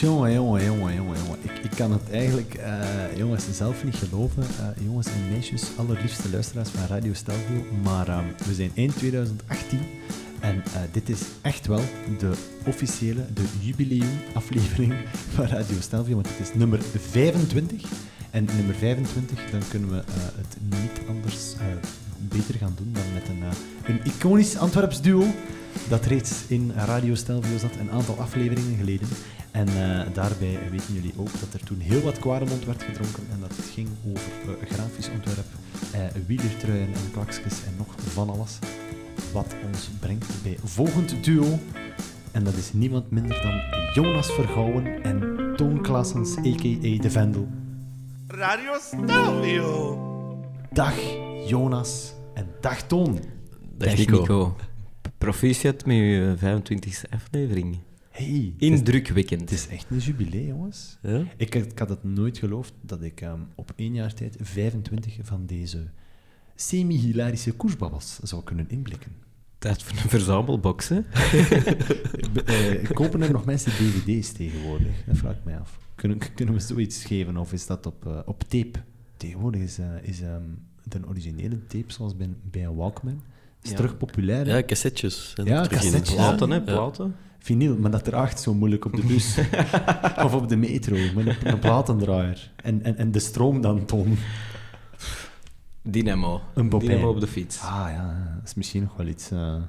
Jongen, jongen, jongen, jongen, jongen. Ik, ik kan het eigenlijk, eh, jongens, zelf niet geloven. Eh, jongens en meisjes, allerliefste luisteraars van Radio Stelvio. Maar eh, we zijn eind 2018 en eh, dit is echt wel de officiële, de jubileumaflevering van Radio Stelvio. Want het is nummer 25. En nummer 25, dan kunnen we eh, het niet anders eh, beter gaan doen dan met een, eh, een iconisch Antwerps duo dat reeds in Radio Stelvio zat, een aantal afleveringen geleden. En daarbij weten jullie ook dat er toen heel wat kwaremond werd gedronken en dat het ging over grafisch ontwerp, eh, wielertruien en klakjes en nog van alles. Wat ons brengt bij volgend duo. En dat is niemand minder dan Jonas Vergouwen en Toon Klassens, a.k.a. De Vendel. Radio Stelvio. Dag Jonas en dag Toon. Dag Nico. Proficiat met je 25e aflevering. Hey, het is, Indrukwekkend. het is echt een jubileum, jongens. Ja? Ik, had- ik had het nooit geloofd dat ik ehm, op één jaar tijd 25 van deze semi-hilarische koersbabbels zou kunnen inblikken. Tijd voor een verzamelbox, hè? Eh, kopen er nog mensen dvd's tegenwoordig? Dat vraag ik mij af. Kunnen, kunnen we zoiets geven of is dat op, eh, op tape? Tegenwoordig is, eh, is ehm, de originele tape, zoals bij, bij een Walkman, is Ja. terug populair. hè? Ja, cassettes. Ja, cassettes. Platen, hè? Platen. Vinyl, maar dat erachter zo moeilijk op de bus. of op de metro, met een, een platendraaier. En, en, en de stroom dan, Tom. Dynamo. Een bobijn. Dynamo op de fiets. Ah ja, dat is misschien nog wel iets eh,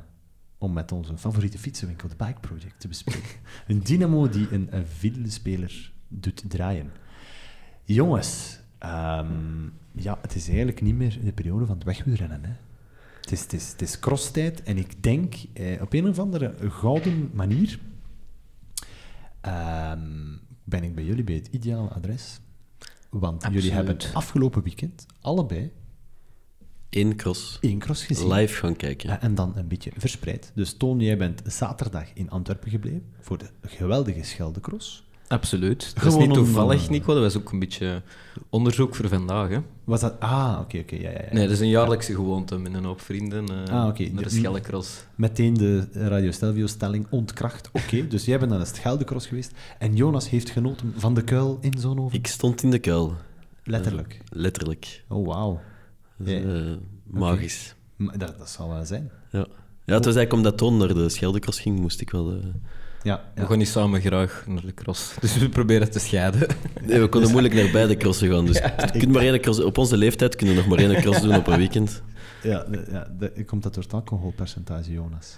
om met onze favoriete fietsenwinkel, de Bike Project, te bespreken. een dynamo die een, een doet draaien. Jongens, ehm, ja, het is eigenlijk niet meer de periode van het wegwielrennen. Hè. Het is, het is, het is crosstijd en ik denk eh, op een of andere gouden manier ehm, ben ik bij jullie bij het ideale adres. Want jullie hebben afgelopen weekend allebei Eén cross. één cross gezien. Live gaan kijken. Ja, en dan een beetje verspreid. Dus Toon, jij bent zaterdag in Antwerpen gebleven voor de geweldige Scheldecross. Absoluut. Dat is Gewoon niet om, toevallig, eh, Nico. Dat was ook een beetje onderzoek voor vandaag, hè? Was dat... Ah, oké, oké, ja, ja, ja. Nee, dat is een jaarlijkse gewoonte met een hoop vrienden eh Ah, oké. naar de. Meteen de Radio Stelvio-stelling ontkracht. Oké, dus jij bent naar de Scheldecross geweest en Jonas heeft genoten van de kuil in Zonhoven. Ik stond in de kuil. Letterlijk. Letterlijk. Oh, wauw. Dat is, Ja. eh, magisch. Maar Dat, dat zal wel zijn. Ja. ja, het was eigenlijk omdat Toon naar de Scheldecross ging, moest ik wel... eh, Ja, We gaan niet samen graag naar de cross. Dus we proberen het te scheiden. Nee, we konden moeilijk naar beide crossen gaan. Dus kunt maar één cross, op onze leeftijd kunnen we nog maar één cross doen op een weekend. ja, ja de- komt dat door het alcoholpercentage, Jonas?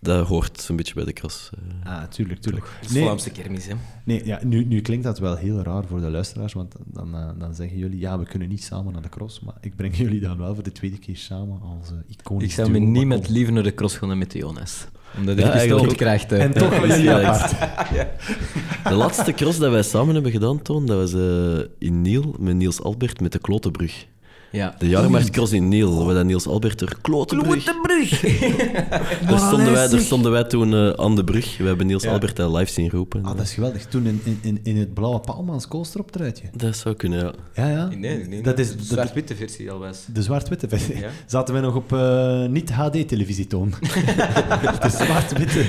Dat hoort een beetje bij de cross. eh. Ah, tuurlijk, tuurlijk. Het is Vlaamse kermis, hè? Nee, ja, nu, nu klinkt dat wel heel raar voor de luisteraars, want dan, eh, dan zeggen jullie, ja, we kunnen niet samen naar de cross, maar ik breng jullie dan wel voor de tweede keer samen als uh, iconisch Ik zou me niet met liever naar de cross gaan dan met de Jonas. Omdat Ja, ik eigenlijk- gesteld krijgt. hè. En toch gaan jullie Ja, apart. De laatste cross dat wij samen hebben gedaan, Toon, dat was eh, in Niel, met Niels Albert, met de Klotenbrug. Ja. De Jaarmarktcross in Niel, waar dat Niels Albert er Klotenbrug... Daar stonden, wij, daar stonden wij toen eh, aan de brug. We hebben Niels Ja. Albert daar live zien roepen. Ah, dat is geweldig. Toen in, in, in, het blauwe Paalmans koolstroptruitje. Dat zou kunnen, ja. Ja, ja. Nee, nee, dat is de zwart-witte versie al was. de zwart-witte versie. Ja. Zaten wij nog op eh, niet-HD-televisietoon. de zwart-witte.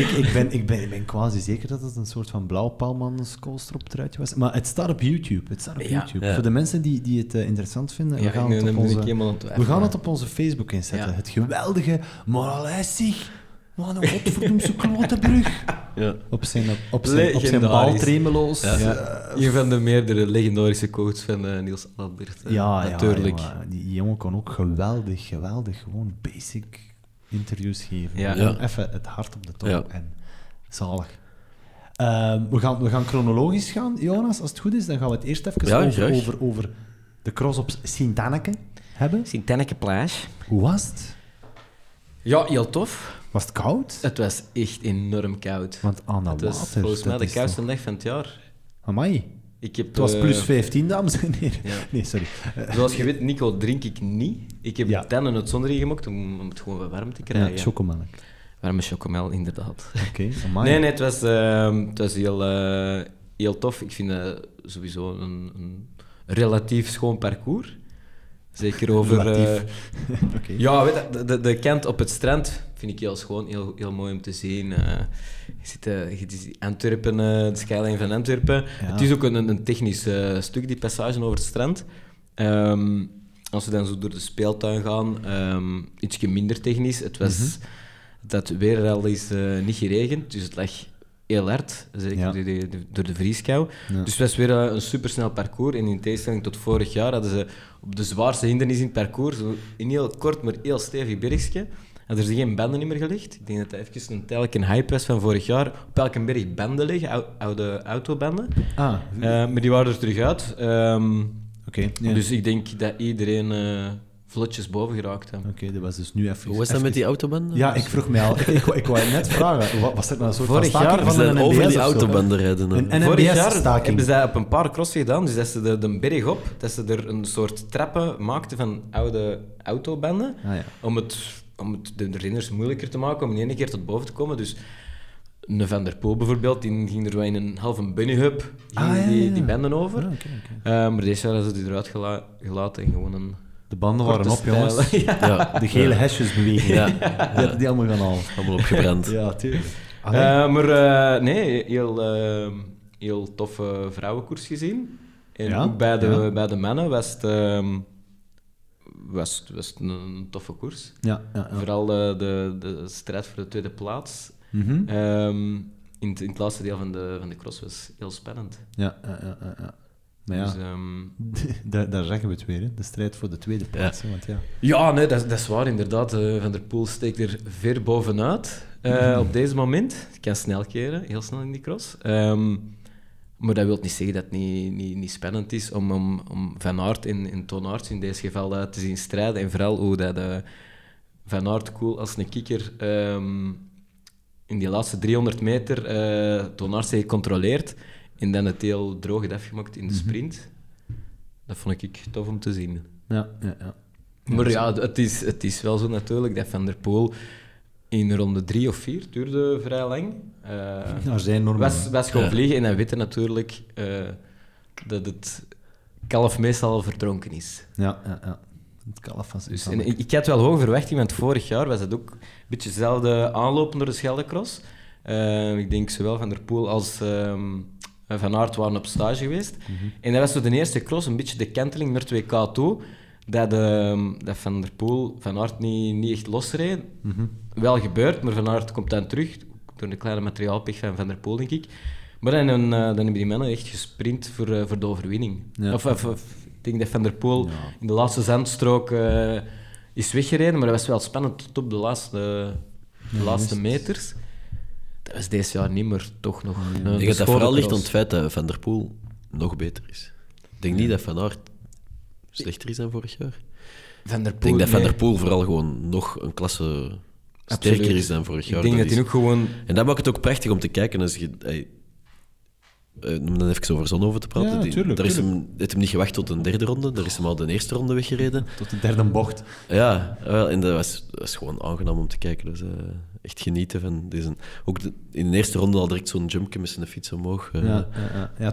ik, ik, ben, ik, ben, ik ben quasi zeker dat het een soort van blauw Paalmans koolstroptruitje was. Maar het staat op YouTube. Het staat op Ja. YouTube. Ja. Voor de mensen die, die het eh, interessant vinden, Ja, we gaan nu het op onze... het We gaan het op onze Facebook inzetten. Ja. Het geweldige Moralesig. Wat een godverdoemse klotenbrug. ja. Op zijn, op zijn, op zijn Legendarisch. baltremelo's. Ja. Ja, Een van de meerdere legendarische quotes van eh, Niels Albert. ja, natuurlijk. Ja, die jongen kon ook geweldig, geweldig gewoon basic interviews geven. Ja. Even het hart op de tong. Ja. En zalig. Ehm, we, gaan, we gaan chronologisch gaan, Jonas. Als het goed is, dan gaan we het eerst even Ja, over, over, over de cross op Sint-Anneke hebben. Sint-Anneke Plage. Hoe was het? Ja, heel tof. Was het koud? Het was echt enorm koud. Want aan dat Het was water... volgens mij dat de is koudste toch- dag van het jaar. Amai. Ik heb, Het was eh, plus 15, dames en heren. Ja. Nee, sorry. Zoals je weet, Nico, drink ik niet. Ik heb Ja. ja. ten en het zonnerie gemaakt om, om het gewoon wat warm te ja, krijgen. chocomelk. Warme chocomel, inderdaad. Oké, amai. Nee, nee, het was, ehm, het was heel, eh, heel tof. Ik vind dat sowieso een, een relatief schoon parcours. Zeker over... eh, ja, weet je, de, de, kant op het strand vind ik heel schoon, heel, heel mooi om te zien. Eh, je ziet, je ziet Antwerpen, de skyline van Antwerpen. Ja. Het is ook een, een technisch stuk, die passage over het strand. Ehm, als we dan zo door de speeltuin gaan, ehm ietsje minder technisch. Het was Mhm. dat weer al is niet geregend, dus het lag heel hard, zeker Ja. door, de, door de vrieskou. Ja. Dus het was weer eh, een supersnel parcours. En in tegenstelling tot vorig jaar hadden ze op de zwaarste hindernis in het parcours, een heel kort, maar heel stevig bergje, hadden ze geen banden meer gelegd. Ik denk dat dat even een tijdelijke hype was van vorig jaar. Op elke berg banden leggen, ou- oude autobanden. Ah, Eh, maar die waren er terug uit. Ehm, oké. ja. Dus ik denk dat iedereen eh, vlotjes boven geraakt heeft. Oké, dat was dus nu even... Hoe was dat met die autobanden? Ja, ik vroeg mij al... Ik, ik, wou- ik wou net vragen, wa- was er nou een soort Vorig van staking jaar van een over die autobanden rijden. Een- en- Vorig jaar hebben ze dat op een paar crossen gedaan, dus dat ze de, de berg op, dat ze er een soort trappen maakten van oude autobanden, Ah, ja. om het, om het de renners moeilijker te maken om in één keer tot boven te komen. Dus een Van der Poel bijvoorbeeld, die ging er wel in een halve bunnyhub Ah, ja, die, ja, ja. die banden over. Oké, oké. Eh, maar deze jaar hadden ze die eruit gela- gelaten en gewoon een De banden waren op, jongens. ja. Ja, De gele hesjes bewegen. Ja, Die hadden die allemaal gaan halen. allemaal opgebrand. Ja, tuurlijk. Eh, maar eh, nee, heel, eh, heel toffe vrouwenkoers gezien. En Ja, ook bij de, ja. bij de mannen was het, ehm, was, het- was het een toffe koers. ja, ja, ja. Vooral de, de, de strijd voor de tweede plaats. Mhm. Ehm, in, het, in het laatste deel van de, van de cross was heel spannend. ja, ja, ja, ja, ja. Ja, Dus, ehm, daar, daar zeggen we het weer, hè. de strijd voor de tweede plaats. hè, Want ja. ja, nee, dat, is- dat is waar inderdaad. Eh, van der Poel steekt er ver bovenuit eh, op deze moment. Ik kan snel keren, heel snel in die cross. Ehm, maar dat wil niet zeggen dat het niet, niet, niet spannend is om, om, om Van Aert en, en Toon Aerts in deze geval eh, te zien strijden. En vooral hoe dat, eh, Van Aert cool als een kikker ehm, in die laatste 300 meter Toon Aerts heeft gecontroleerd en dan het heel droog heeft afgemaakt in de sprint. Dat vond ik tof om te zien. Ja, ja, ja. Maar ja, het is, het is wel zo natuurlijk dat Van der Poel in ronde drie of vier duurde vrij lang. Eh, Nou, zijn normen. was, was gewoon Ja. vliegen en dan weten natuurlijk eh, dat het kalf meestal al verdronken is. Ja, ja, ja. Het kalf van zijn Dus, en ik, ik had wel hoge verwachtingen, want vorig jaar was het ook een beetje dezelfde aanlopen door de Scheldecross. Eh, ik denk zowel Van der Poel als Van Aert waren op stage geweest. En dat was zo de eerste cross, een beetje de kanteling naar 2K toe, dat, ehm, dat Van der Poel Van Aert niet, niet echt losreed. Mhm. Wel gebeurd, maar Van Aert komt dan terug, door een kleine materiaalpech van Van der Poel, denk ik. Maar dan, eh, dan hebben die mannen echt gesprint voor, eh, voor de overwinning. Ja. Of, of, of, ik denk dat Van der Poel Ja. in de laatste zandstrook eh, is weggereden, maar dat was wel spannend tot op de laatste, de Ja, laatste meters. Dat was deze jaar niet meer, toch nog. een- Ik denk dat vooral ligt aan het feit dat Van der Poel nog beter is. Ik denk niet dat Van Aert slechter is dan vorig jaar. Van der Ik denk dat Van der Poel vooral gewoon nog een klasse sterker absoluut. is dan vorig jaar. Ik denk dat is- hij ook gewoon... En dat maakt het ook prachtig om te kijken. Als je, om dan even over Zonhoven te praten. Ja, Die- tuurlijk, daar is tuurlijk. hem, heeft hem niet gewacht tot een derde ronde. Daar is hem al de eerste ronde weggereden. Tot de derde bocht. Ja, wel, en dat was, dat gewoon aangenaam om te kijken. Dus, eh, echt genieten van deze. Ook de- in de eerste ronde al direct zo'n jumpje met zijn fiets omhoog. eh, Ja, ja, ja.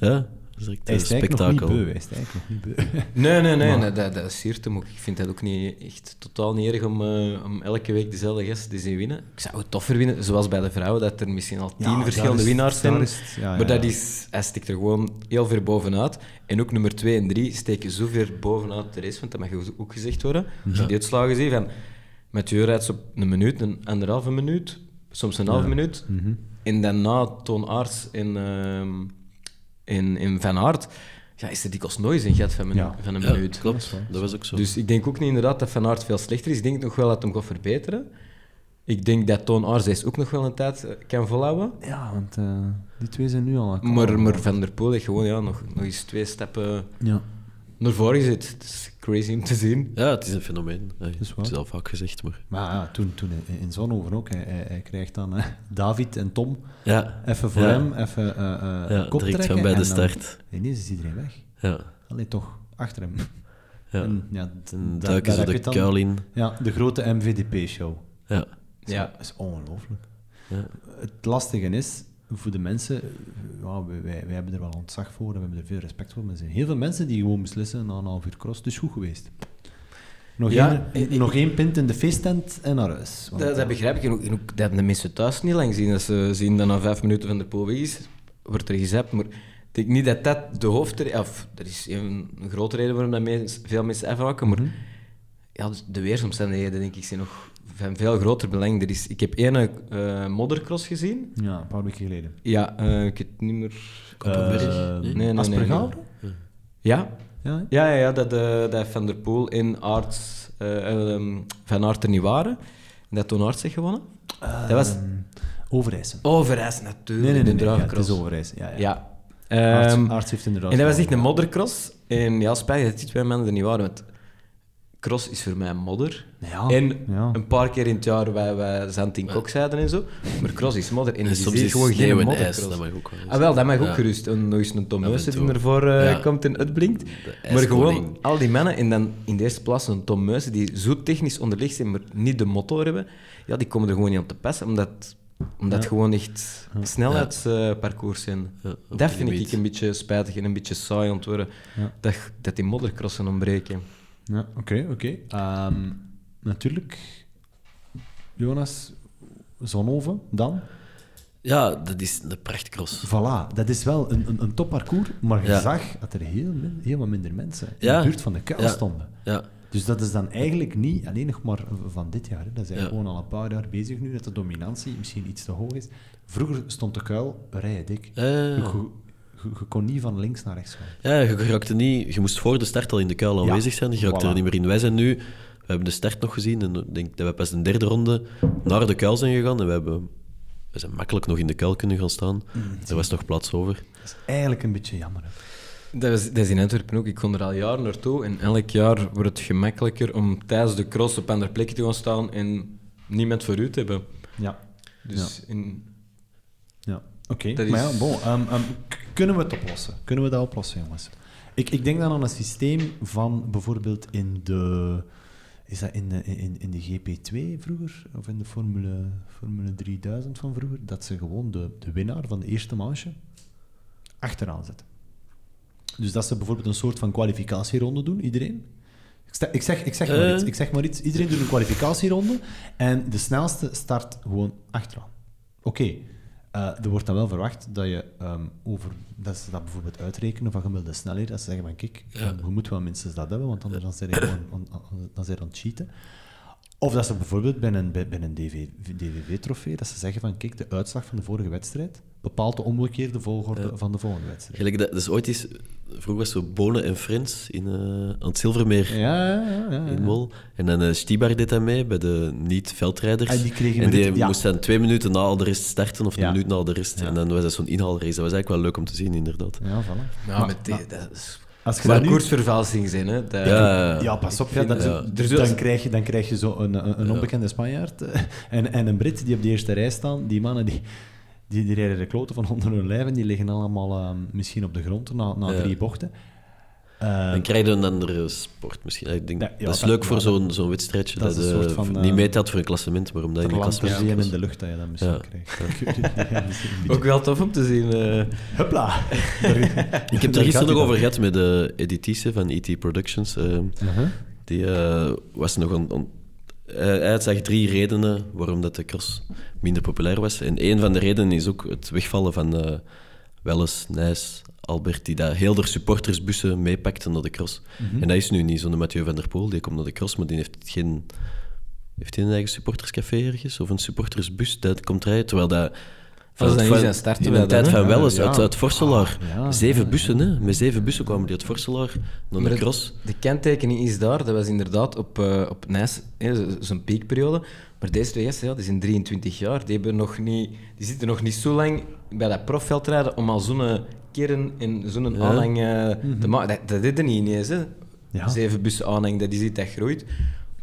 ja, dat is direct Hij een is eigenlijk nog niet spektakel. beu. Hij is eigenlijk nog niet beu. Nee, nee, nee, nee, dat, dat siert hem ook. Ik vind dat ook niet echt totaal niet erg om, eh, om elke week dezelfde gasten te zien winnen. Ik zou het toffer winnen, zoals bij de vrouwen, dat er misschien al tien Ja, verschillende is- winnaars zijn. daar is het- ja, maar dat is, hij stikt er gewoon heel ver bovenuit. En ook nummer 2 en 3 steken zo ver bovenuit de race, want dat mag ook gezegd worden. Als je die uitslagen ziet, van Mathieu rijdt op een minuut, een anderhalve minuut, soms een halve minuut. Mhm. En daarna Toon Aerts en, ehm en, en Van Aert, ja, is er dikwijls nooit een gat van, een- Ja. van een Ja, minuut. Dat klopt. Dat was ook zo. Dus ik denk ook niet inderdaad dat Van Aert veel slechter is. Ik denk nog wel dat hem gaat verbeteren. Ik denk dat Toon deze ook nog wel een tijd eh, kan volhouden. Ja, want eh, die twee zijn nu al. Maar, maar Van der Poel heeft gewoon ja, nog, nog eens twee stappen Ja. naar voren gezet. Crazy om te zien. Ja, het is een fenomeen. Is het is al vaak gezegd, maar... Maar ja, toen, toen in- in Zonhoven ook. Hij, hij, hij krijgt dan eh, David en Tom Ja, even voor Ja. hem, even eh eh ja kop direct trekken van bij de en dan- start. Ineens is iedereen weg. Ja, Alleen toch achter hem. ja. En, ja, En daar- duiken daar ze heb je de kuil in. Ja, de grote MVDP-show. Ja, Ja. Dat is ongelooflijk. ja. Het lastige is, voor de mensen, eh, ja, wij, wij, wij hebben er wel ontzag voor en we hebben er veel respect voor, maar er zijn heel veel mensen die gewoon beslissen na een half uur cross, is goed geweest. Nog, Ja, één, ik- nog één pint in de feesttent en naar huis. Want, Dat, dat begrijp ik. En ook, en ook, dat hebben de mensen thuis niet lang zien. Als ze zien dat na vijf minuten van de weg is, wordt er gezapt. Maar ik denk niet dat dat de hoofdreden... Of, er is een, grote reden waarom dat veel mensen afhaken. Maar ja, dus de weersomstandigheden, denk ik, zijn nog van veel groter belang. Er is, ik heb één eh moddercross gezien. Ja, een paar weken geleden. Ja, eh, ik weet niet meer... Koppenberg? Eh, Nee? nee, nee? Ja, Ja, ja, ja, ja dat, eh, dat Van der Poel in Aerts, eh, ehm, Van Aert er niet waren. En dat toen Aerts heeft gewonnen. dat was Ehm, Overijssen. Overijs natuurlijk. Nee, nee, nee, de nee, ja, het draagcross. is Overijssen. Ja, ja. Ja. Arts, Ehm, Arts heeft inderdaad... en dat was echt een moddercross. En ja, spijt dat die twee mannen er niet waren. Want cross is voor mij modder. Ja, en ja. een paar keer in het jaar wij, wij zand in kok zeiden en zo. Maar cross is modder. En, En soms is gewoon geen ijs, moddercross. dat mag ook wel. Ah, wel, dat mag ook Ja. gerust. En nog eens een Tom Meusen die ervoor eh, Ja. komt en uitblinkt. Maar gewoon al die mannen, en dan in de eerste plaats een Tom Meusen, die zo technisch onderlegd zijn, maar niet de motor hebben, ja, die komen er gewoon niet op te passen, omdat, omdat het gewoon echt snelheidsparcours zijn. Ja, dat vind ik een beetje spijtig en een beetje saai aan het worden, Ja. dat, dat die moddercrossen ontbreken. Ja, oké, oké. Ehm, natuurlijk, Jonas, Zonhoven, dan. Ja, dat is een prachtcross. Voilà, dat is wel een, een, een topparcours, maar je Ja. zag dat er heel, min, heel wat minder mensen in Ja. de buurt van de kuil Ja. stonden. Ja, Dus dat is dan eigenlijk niet alleen nog maar van dit jaar. Hè. Dat Ja. gewoon al een paar jaar bezig nu, dat de dominantie misschien iets te hoog is. Vroeger stond de kuil rijen dik. Je, kon niet van links naar rechts gaan. ja je, raakte niet, je moest voor de start al in de kuil aanwezig zijn. Je raakte voilà. er niet meer in. Wij zijn nu, we hebben de start nog gezien en ik denk dat we pas de derde ronde naar de kuil zijn gegaan. En we, hebben, we zijn makkelijk nog in de kuil kunnen gaan staan. er was nog plaats over. Dat is eigenlijk een beetje jammer. Hè. Dat, is in Antwerpen ook. Ik kon er al jaren naartoe en elk jaar wordt het gemakkelijker om tijdens de cross op andere plekken te gaan staan en niemand voor u te hebben. Ja, Dus in, ja. Oké. Maar is- ja, bon, ehm, ehm, kunnen we het oplossen? Kunnen we dat oplossen, jongens? Ik, ik denk dan aan een systeem van bijvoorbeeld in de... Is dat in de, in, in de GP2 vroeger? Of in de Formule, Formule 3000 van vroeger? Dat ze gewoon de, de winnaar van de eerste manche achteraan zetten. Dus dat ze bijvoorbeeld een soort van kwalificatieronde doen, iedereen. Ik, sta- ik, zeg, ik, zeg maar Eh. iets, ik zeg maar iets. Iedereen doet een kwalificatieronde en de snelste start gewoon achteraan. Oké, er wordt dan wel verwacht dat je ehm, over... Dat ze dat bijvoorbeeld uitrekenen van gemiddelde snelheid. Dat ze zeggen van, kijk, je moet wel minstens dat hebben, want anders dan zijn aan, aan- dan je aan het cheaten. Of dat ze bijvoorbeeld bij een, bij, bij een DV DVV-trofee, dat ze zeggen van, kijk, de uitslag van de vorige wedstrijd bepaalt de omgekeerde volgorde van de volgende wedstrijd. Gelijk dat, dus ooit is, vroeger was zo Bonen en Friends in, eh, aan het Zilvermeer Ja, ja, ja. ja, in ja. Mol. En dan uh, Stibar deed dat mee bij de niet-veldrijders. En die kregen En die minuten- ja. moest dan twee minuten na al de rest starten, of een minuut na de rest. Ja. En dan was dat zo'n inhaalrace. Dat was eigenlijk wel leuk om te zien, inderdaad. Ja, voilà. ja, Maar- met die, dat is Als je dat nu... parcoursvervalsing zijn. Hè. Dat, Ja, Ja, pas op. Ja, dat, Ja. dus is- dan, krijg je, dan krijg je zo een, een, een onbekende Spanjaard eh, en, en een Brit die op de eerste rij staan. Die mannen die, die, die rijden de kloten van onder hun lijf en die liggen allemaal ehm, misschien op de grond na, na Ja. drie bochten. Ehm, Dan krijg je een andere sport misschien. Ik denk, Ja, ja, dat is dat- leuk voor ja, zo'n zo'n wedstrijdje. dat Dat, is een eh, soort van, niet eh, meetelt voor een klassement, maar omdat je een klassement in was. de lucht dat je dat misschien Ja. krijgt. Ook wel tof om te zien. eh. Hupla! Ik heb het er gisteren nog over gehad met de Editice van ET Productions. Uh-huh. Die was nog een... hij zag drie redenen waarom dat de cross minder populair was. En een van de redenen is ook het wegvallen van eh Welles, Nijs, Albert, die daar heel de supportersbussen meepakten naar de cross. En dat is nu niet zo'n Mathieu van der Poel, die komt naar de cross, maar die heeft geen... Heeft hij een eigen supporterscafé ergens? Of een supportersbus? Dat komt rijden, terwijl dat... Dat van- starten in de tijd van Welles, Ja. uit, uit Vorselaar. Ah, ja, Zeven ja, bussen, hè. Met zeven bussen kwamen die uit Vorselaar naar de het- cross. De kenttekening is daar, dat was inderdaad op, eh op Nijs, zo'n piekperiode. Maar deze twee gasten, ja, die zijn 23 jaar, die, hebben nog niet, die zitten nog niet zo lang bij dat profveldrijden om al zo'n kern en zo'n Ja. aanhang eh, te maken. Dat, dat is er niet ineens, hè. Ja. Zeven bussen aanhang, dat is iets dat groeit.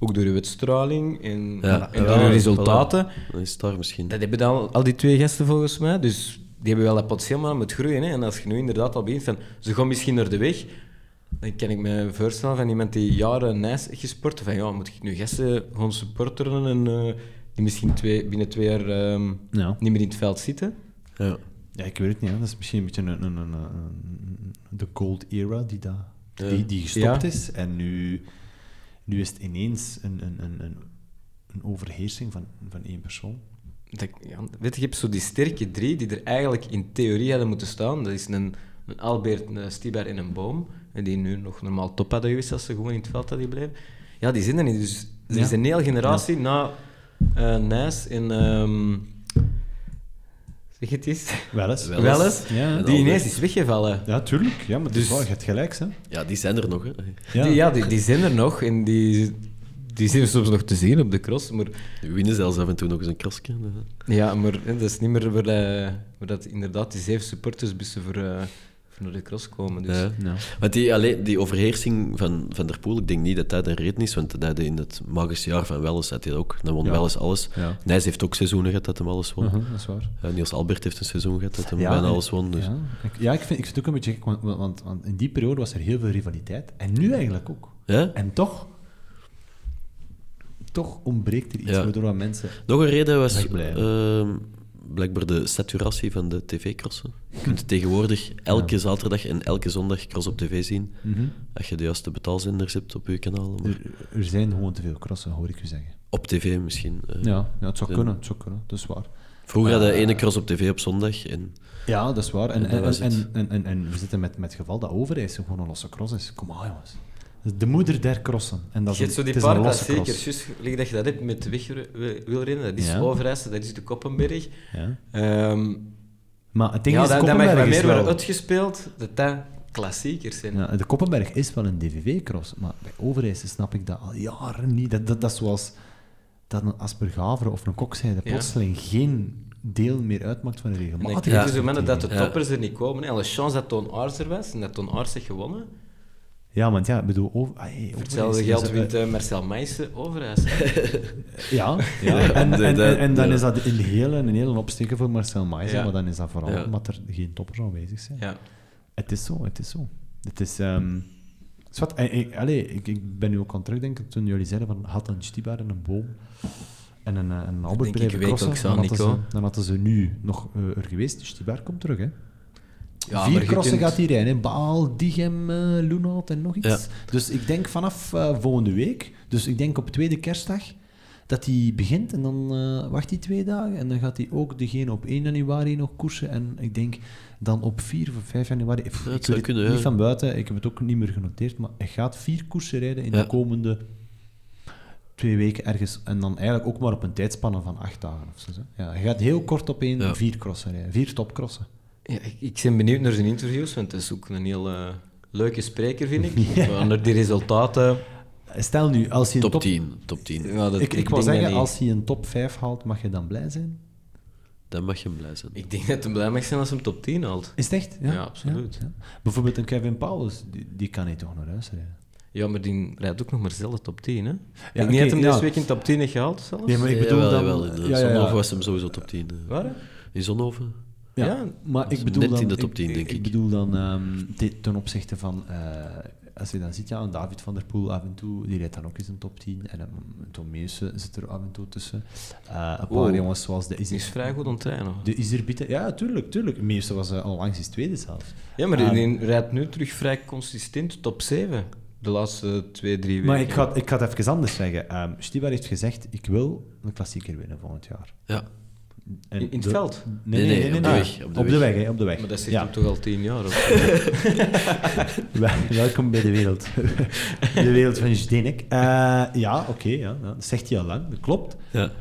Ook door uw uitstraling en, Ja. en Ja, door uw voilà. resultaten. Dan is het daar misschien. Dat hebben dan al die twee gasten volgens mij. Dus die hebben wel dat potentieel maar met groeien. Hè. En als je nu inderdaad al begint van ze gaan misschien naar de weg, dan kan ik me voorstellen van iemand die jaren Nijs heeft gesport. Van ja, moet ik nu gasten gewoon supporteren en eh, die misschien twee, binnen twee jaar ehm, Ja. niet meer in het veld zitten. Ja. Ja, ik weet het niet. Hè. Dat is misschien een beetje een, een, een, een- de gold era die, dat, Ja. die, die gestopt Ja. is. En nu, nu is het ineens een, een, een, een, een overheersing van, van één persoon. Dat, ja, weet je, je hebt zo die sterke drie die er eigenlijk in theorie hadden moeten staan. Dat is een, een Albert, een Stibar en een Boom. Die nu nog normaal top hadden geweest als ze gewoon in het veld hadden gebleven. Ja, die zijn er niet. Dus er Ja. is een hele generatie na eh Nijs en... ehm zeg het eens. Wel eens. Wel eens. Ja, Die ineens is weggevallen. ja, tuurlijk. Ja, maar het is Dus- je hebt gelijk. Hè. Ja, die zijn er nog, hè. Ja. Die, ja, die, die zijn er nog. En die, die zijn soms nog te zien op de cross. Maar Die winnen zelfs af en toe nog eens een crossje. Ja, maar hè, dat is niet meer waar, eh, waar dat inderdaad die zeven supportersbussen voor, eh, naar de cross komen. Dus. Ja. Ja. Want die, alleen, die overheersing van Van der Poel, ik denk niet dat dat een reden is, want dat in het magische jaar van Welles had hij dat ook. Dan won Ja. Welles alles. Ja. Nijs heeft ook seizoenen gehad dat hij alles won. Uh-huh, dat is waar. Niels Albert heeft een seizoen gehad dat hij Ja, bijna alles won. Dus. Ja, ik, ja ik, vind, ik vind het ook een beetje gek, want, want, want in die periode was er heel veel rivaliteit. En nu eigenlijk ook. Ja? En toch, toch ontbreekt er iets Ja. waardoor wat mensen... Nog een reden was Wegblijven. ehm, blijkbaar de saturatie van de tv-crossen. Je kunt tegenwoordig elke zaterdag en elke zondag cross op tv zien. Mhm. Als je de juiste betaalzenders hebt op je kanaal. Maar er, er zijn gewoon te veel crossen, hoor ik u zeggen. op tv misschien. eh. Ja, ja het zou kunnen, het zou kunnen, dat is waar. Vroeger hadden we ene cross op tv op zondag. En Ja, dat is waar. En, En en, en, en, we zitten met, met het geval dat Overijs gewoon een losse cross is. Kom aan, jongens. Dat is de moeder der crossen. En dat Je is hebt zo die het is paar klassiekers, cross. juist gelijk dat je dat hebt met wegwielrennen, dat is Ja. Overijssel, dat is de Koppenberg. Ja. Ehm Maar het ding ja, is, dat, dat mag Koppenberg is meer wel... worden uitgespeeld, dat dat klassiekers zijn. Ja, de Koppenberg is wel een DVV-cross, maar bij Overijse snap ik dat al jaren niet. Dat, dat, dat is zoals dat een Aspergavre of een Kokzijde Ja. plotseling geen deel meer uitmaakt van de En regelmatige krijg je Ja. zo'n moment dat de Ja. toppers er niet komen. hè. Alle chance dat Toon Aars er was en dat Toon Aars heeft gewonnen. Ja, want ja, ik bedoel... Over, ah, hey, hetzelfde geld wint eh, Marcel Meijsen Overijssel. Ja, ja. En, de- en, de- en, en dan de- is dat een hele, een hele opsteken voor Marcel Maijzen, Ja. maar dan is dat vooral Ja. omdat er geen toppers aanwezig zijn. ja. Het is zo, het is zo. Het is... ehm zwart, en, ik, allee, ik, ik ben nu ook aan het terugdenken toen jullie zeiden van had een Stibar en een boom en een, eh, een Albert aan, dan, hadden ze, dan hadden ze nu nog eh, er geweest. Dus Stibar komt terug, hè. Ja, Vier crossen kunt- gaat hij rijden, hè. Baal, Diegem, eh Loenhout en nog iets. Ja. Dus ik denk vanaf eh, volgende week, dus ik denk op tweede kerstdag, dat hij begint en dan eh, wacht hij twee dagen en dan gaat hij ook degene op 1 januari nog koersen en ik denk dan op 4 of 5 januari, pff, ik weet kunnen, niet ja. van buiten, ik heb het ook niet meer genoteerd, maar hij gaat vier koersen rijden in de komende twee weken ergens en dan eigenlijk ook maar op een tijdspanne van acht dagen of zo. Ja, hij gaat heel kort op één vier crossen rijden, vier topcrossen. Ja, ik, ik ben benieuwd naar zijn interviews, want het is ook een heel leuke spreker, vind ik. Naar die resultaten... Stel nu, als hij een top top 10. Top 10. Ja, dat, Ik, ik, wil zeggen, niet. als hij een top 5 haalt, mag je dan blij zijn? Dan mag je hem blij zijn. Ik denk dat hij blij mag zijn als hij hem top 10 haalt. Is het echt? Ja, absoluut. Ja, ja. Bijvoorbeeld een Kevin Powers, die, die kan niet toch naar huis rijden? Ja, maar die rijdt ook nog maar zelden top 10, hè? Ja, ik oké, niet dat hem ja. deze week in top 10 heeft gehaald, zelfs. Nee, maar ik Ja, bedoel jawel, dan... In ja, ja, Zonhoven ja. was hem sowieso top 10. eh. Waar? In Zonhoven? Ja, Ja, maar ik bedoel net dan... in de top 10, denk ik. Ik bedoel dan ehm, te- ten opzichte van... eh, als je dan ziet, ja, een David van der Poel af en toe, die rijdt dan ook eens een top 10. En een Tom Meeuwse zit er af en toe tussen. Eh, een paar Oeh. jongens zoals de die is vrij goed aan het trainen. De Iserbieten... Ja, tuurlijk, tuurlijk. Meeuwse was uh, al langs eens tweede zelfs. Ja, maar die, Ehm, die rijdt nu terug vrij consistent top 7. De laatste twee, drie weken. Maar ik ga, ik ga het even anders zeggen. Ehm Stibar heeft gezegd, ik wil een klassieker winnen volgend jaar. Ja. En In- in het de- veld? Nee, nee, nee. nee, op de nee. weg, op de Op weg. weg, hè, op de weg. Maar dat zegt ja. hem toch al tien jaar? Welkom bij de wereld. de wereld van Zdenek. Eh ja, oké, ja, ja, dat zegt hij al lang, dat klopt. Ja.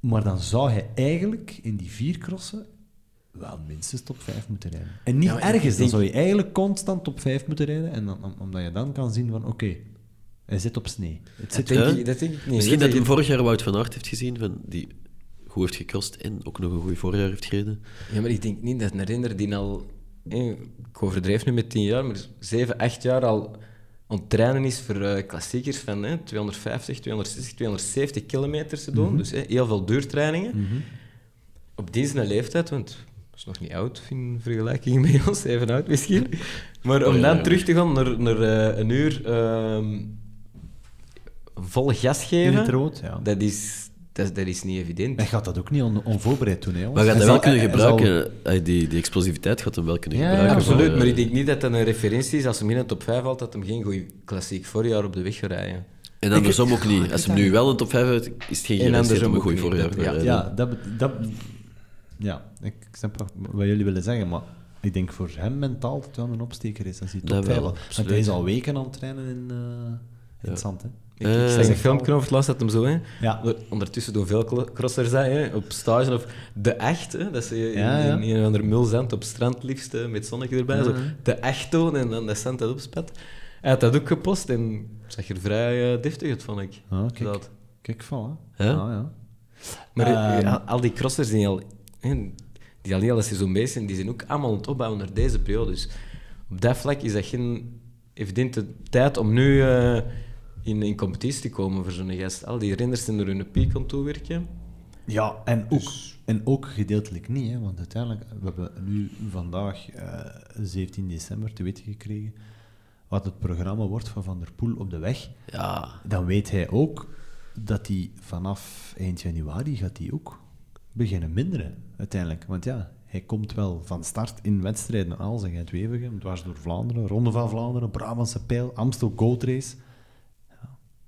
Maar dan zou hij eigenlijk in die vier crossen wel minstens top 5 moeten rijden. En niet Ja, ergens, dan denk- zou je eigenlijk constant top 5 moeten rijden. En dan, om- omdat je dan kan zien van, oké, hij zit op snee. Het Dat zit denk, Ja. ik, dat denk ik niet. Misschien dat je- hem vorig jaar Wout van Aert heeft gezien, van die goed heeft gecrossed en ook nog een goed voorjaar heeft gereden. Ja, maar ik denk niet dat een renner die al... Ik overdrijf nu met tien jaar, maar zeven, acht jaar al aan het trainen is voor eh, klassiekers van eh, 250, 260, 270 kilometer te doen. Dus eh, heel veel duurtrainingen. Op die zijn leeftijd, want dat is nog niet oud in vergelijking met ons, even oud misschien. Maar om Oh, ja, dan ja. terug te gaan naar, naar eh, een uur ehm, vol gas in het geven, rood, ja. dat is, dat, is- dat is niet evident. Hij gaat dat ook niet on- onvoorbereid doen, hè, jongens. Maar gaat dat wel kunnen zal- gebruiken? Die, die explosiviteit gaat hem wel kunnen Ja, gebruiken. Absoluut, maar eh, ik denk niet dat dat een referentie is als hem in de top 5 valt, dat hem geen goed klassiek voorjaar op de weg gaat rijden. En andersom ook niet. Als hem nu wel een top 5 heeft, is het geen andersom om een niet, voorjaar te ja. rijden. Ja, dat, dat, ja, ik snap wat- wat jullie willen zeggen, maar ik denk voor hem mentaal dat het wel een opsteker is als hij top Dat 5 wel. Want absoluut. hij is al weken aan het trainen in, eh, in Ja. het zand. Hè. Ik, Eh, ik een zeg filmpje over het laatst dat hem zo, hè. Ja. Onder- Ondertussen doen veel crossers dat, hè, op stage of de echt, hè, dat ze Ja, in, ja. in een ander mulzand op strand liefst hè, met zonnetje erbij, zo Ja. de echt tonen en dan de cent dat opspat. Hij had dat ook gepost en zag er vrij eh, deftig uit, vond ik. Ah, kijk, Dat. kijk van, Ja? hè. Ah, ja. Maar eh, Ehm. al, die crossers die al, die al heel het seizoen bezig zijn, die zijn ook allemaal aan het opbouwen naar deze periode. Dus op dat vlak is dat geen evidente tijd om nu eh, in, in competitie te komen voor zo'n gast. Al die renners zijn er hun piek aan toewerken. Ja, en ook, en ook gedeeltelijk niet, hè, want uiteindelijk, we hebben nu vandaag, eh 17 december, te weten gekregen wat het programma wordt van Van der Poel op de weg. Ja, Dan weet hij ook dat hij vanaf eind januari gaat hij ook beginnen minderen, uiteindelijk. Want ja, hij komt wel van start in wedstrijden als en Gent-Wevelgem, dwars door Vlaanderen, Ronde van Vlaanderen, Brabantse Pijl, Amstel Gold Race.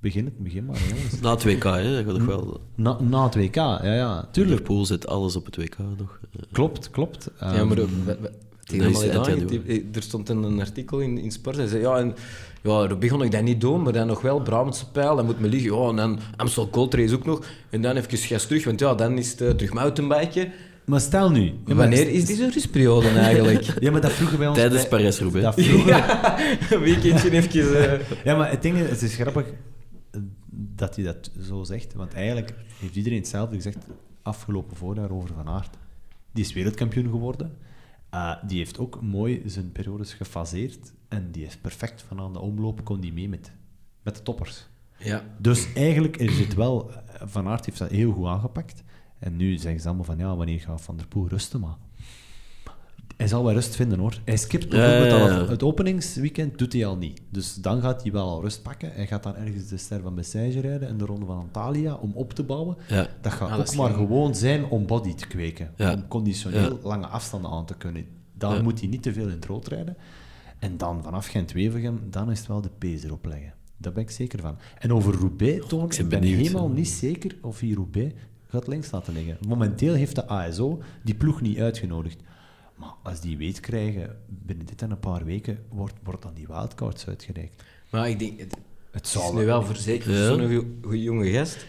Begin het, begin maar, jongens. na het WK, hè, dat wel... Na, na het WK, ja, ja, tuurlijk. Liverpool zet alles op het WK nog. Klopt, klopt. ja, maar we- we-. Die- Er stond een, een artikel in, in Sport. Hij zei, ja, en, ja, dat begon ik dat niet doen, maar dan nog wel Brabantse pijl, dan moet me liggen. Ja, en dan Amstel Gold Race ook nog. En dan even gas terug, want ja, dan is het eh, terug mountainbiken. Maar stel nu... Ja, maar- Wanneer is deze rustperiode eigenlijk? Ja, maar dat vroegen wij ons... Tijdens Parijs-Roubaix. Dat vroegen... ja, een weekendje even... eh, Ja, maar het ding is, het is grappig dat hij dat zo zegt. Want eigenlijk heeft iedereen hetzelfde gezegd afgelopen voorjaar over Van Aert. Die is wereldkampioen geworden. Uh, die heeft ook mooi zijn periodes gefaseerd. En die is perfect van aan de omloop, kon die mee met, met de toppers. ja. Dus eigenlijk is het wel... eh, Van Aert heeft dat heel goed aangepakt. En nu zeggen ze allemaal van, ja, wanneer gaat Van der Poel rusten? Maar hij zal wel rust vinden, hoor. Hij skipt bijvoorbeeld ja, al ja. het, het openingsweekend, doet hij al niet. Dus dan gaat hij wel al rust pakken. Hij gaat dan ergens de Ster van Bessage rijden en de Ronde van Antalya om op te bouwen. Ja. Dat gaat Ah, ook maar gewoon zijn om body te kweken. Ja. Om conditioneel Ja. lange afstanden aan te kunnen. Dan Ja. moet hij niet te veel in het rood rijden. En dan vanaf Gent-Wevelgem, dan is het wel de pees erop leggen. Daar ben ik zeker van. En over Roubaix, Toon, ik ben ik ben helemaal niet zeker of hij Roubaix gaat links laten liggen. Momenteel heeft de ASO die ploeg niet uitgenodigd. Maar als die weet krijgen, binnen dit en een paar weken, wordt, wordt dan die wildcards uitgereikt. Maar ik denk, het, Het het is zal nu wel voor zeker Ja. zo'n goe- goeie jonge gast.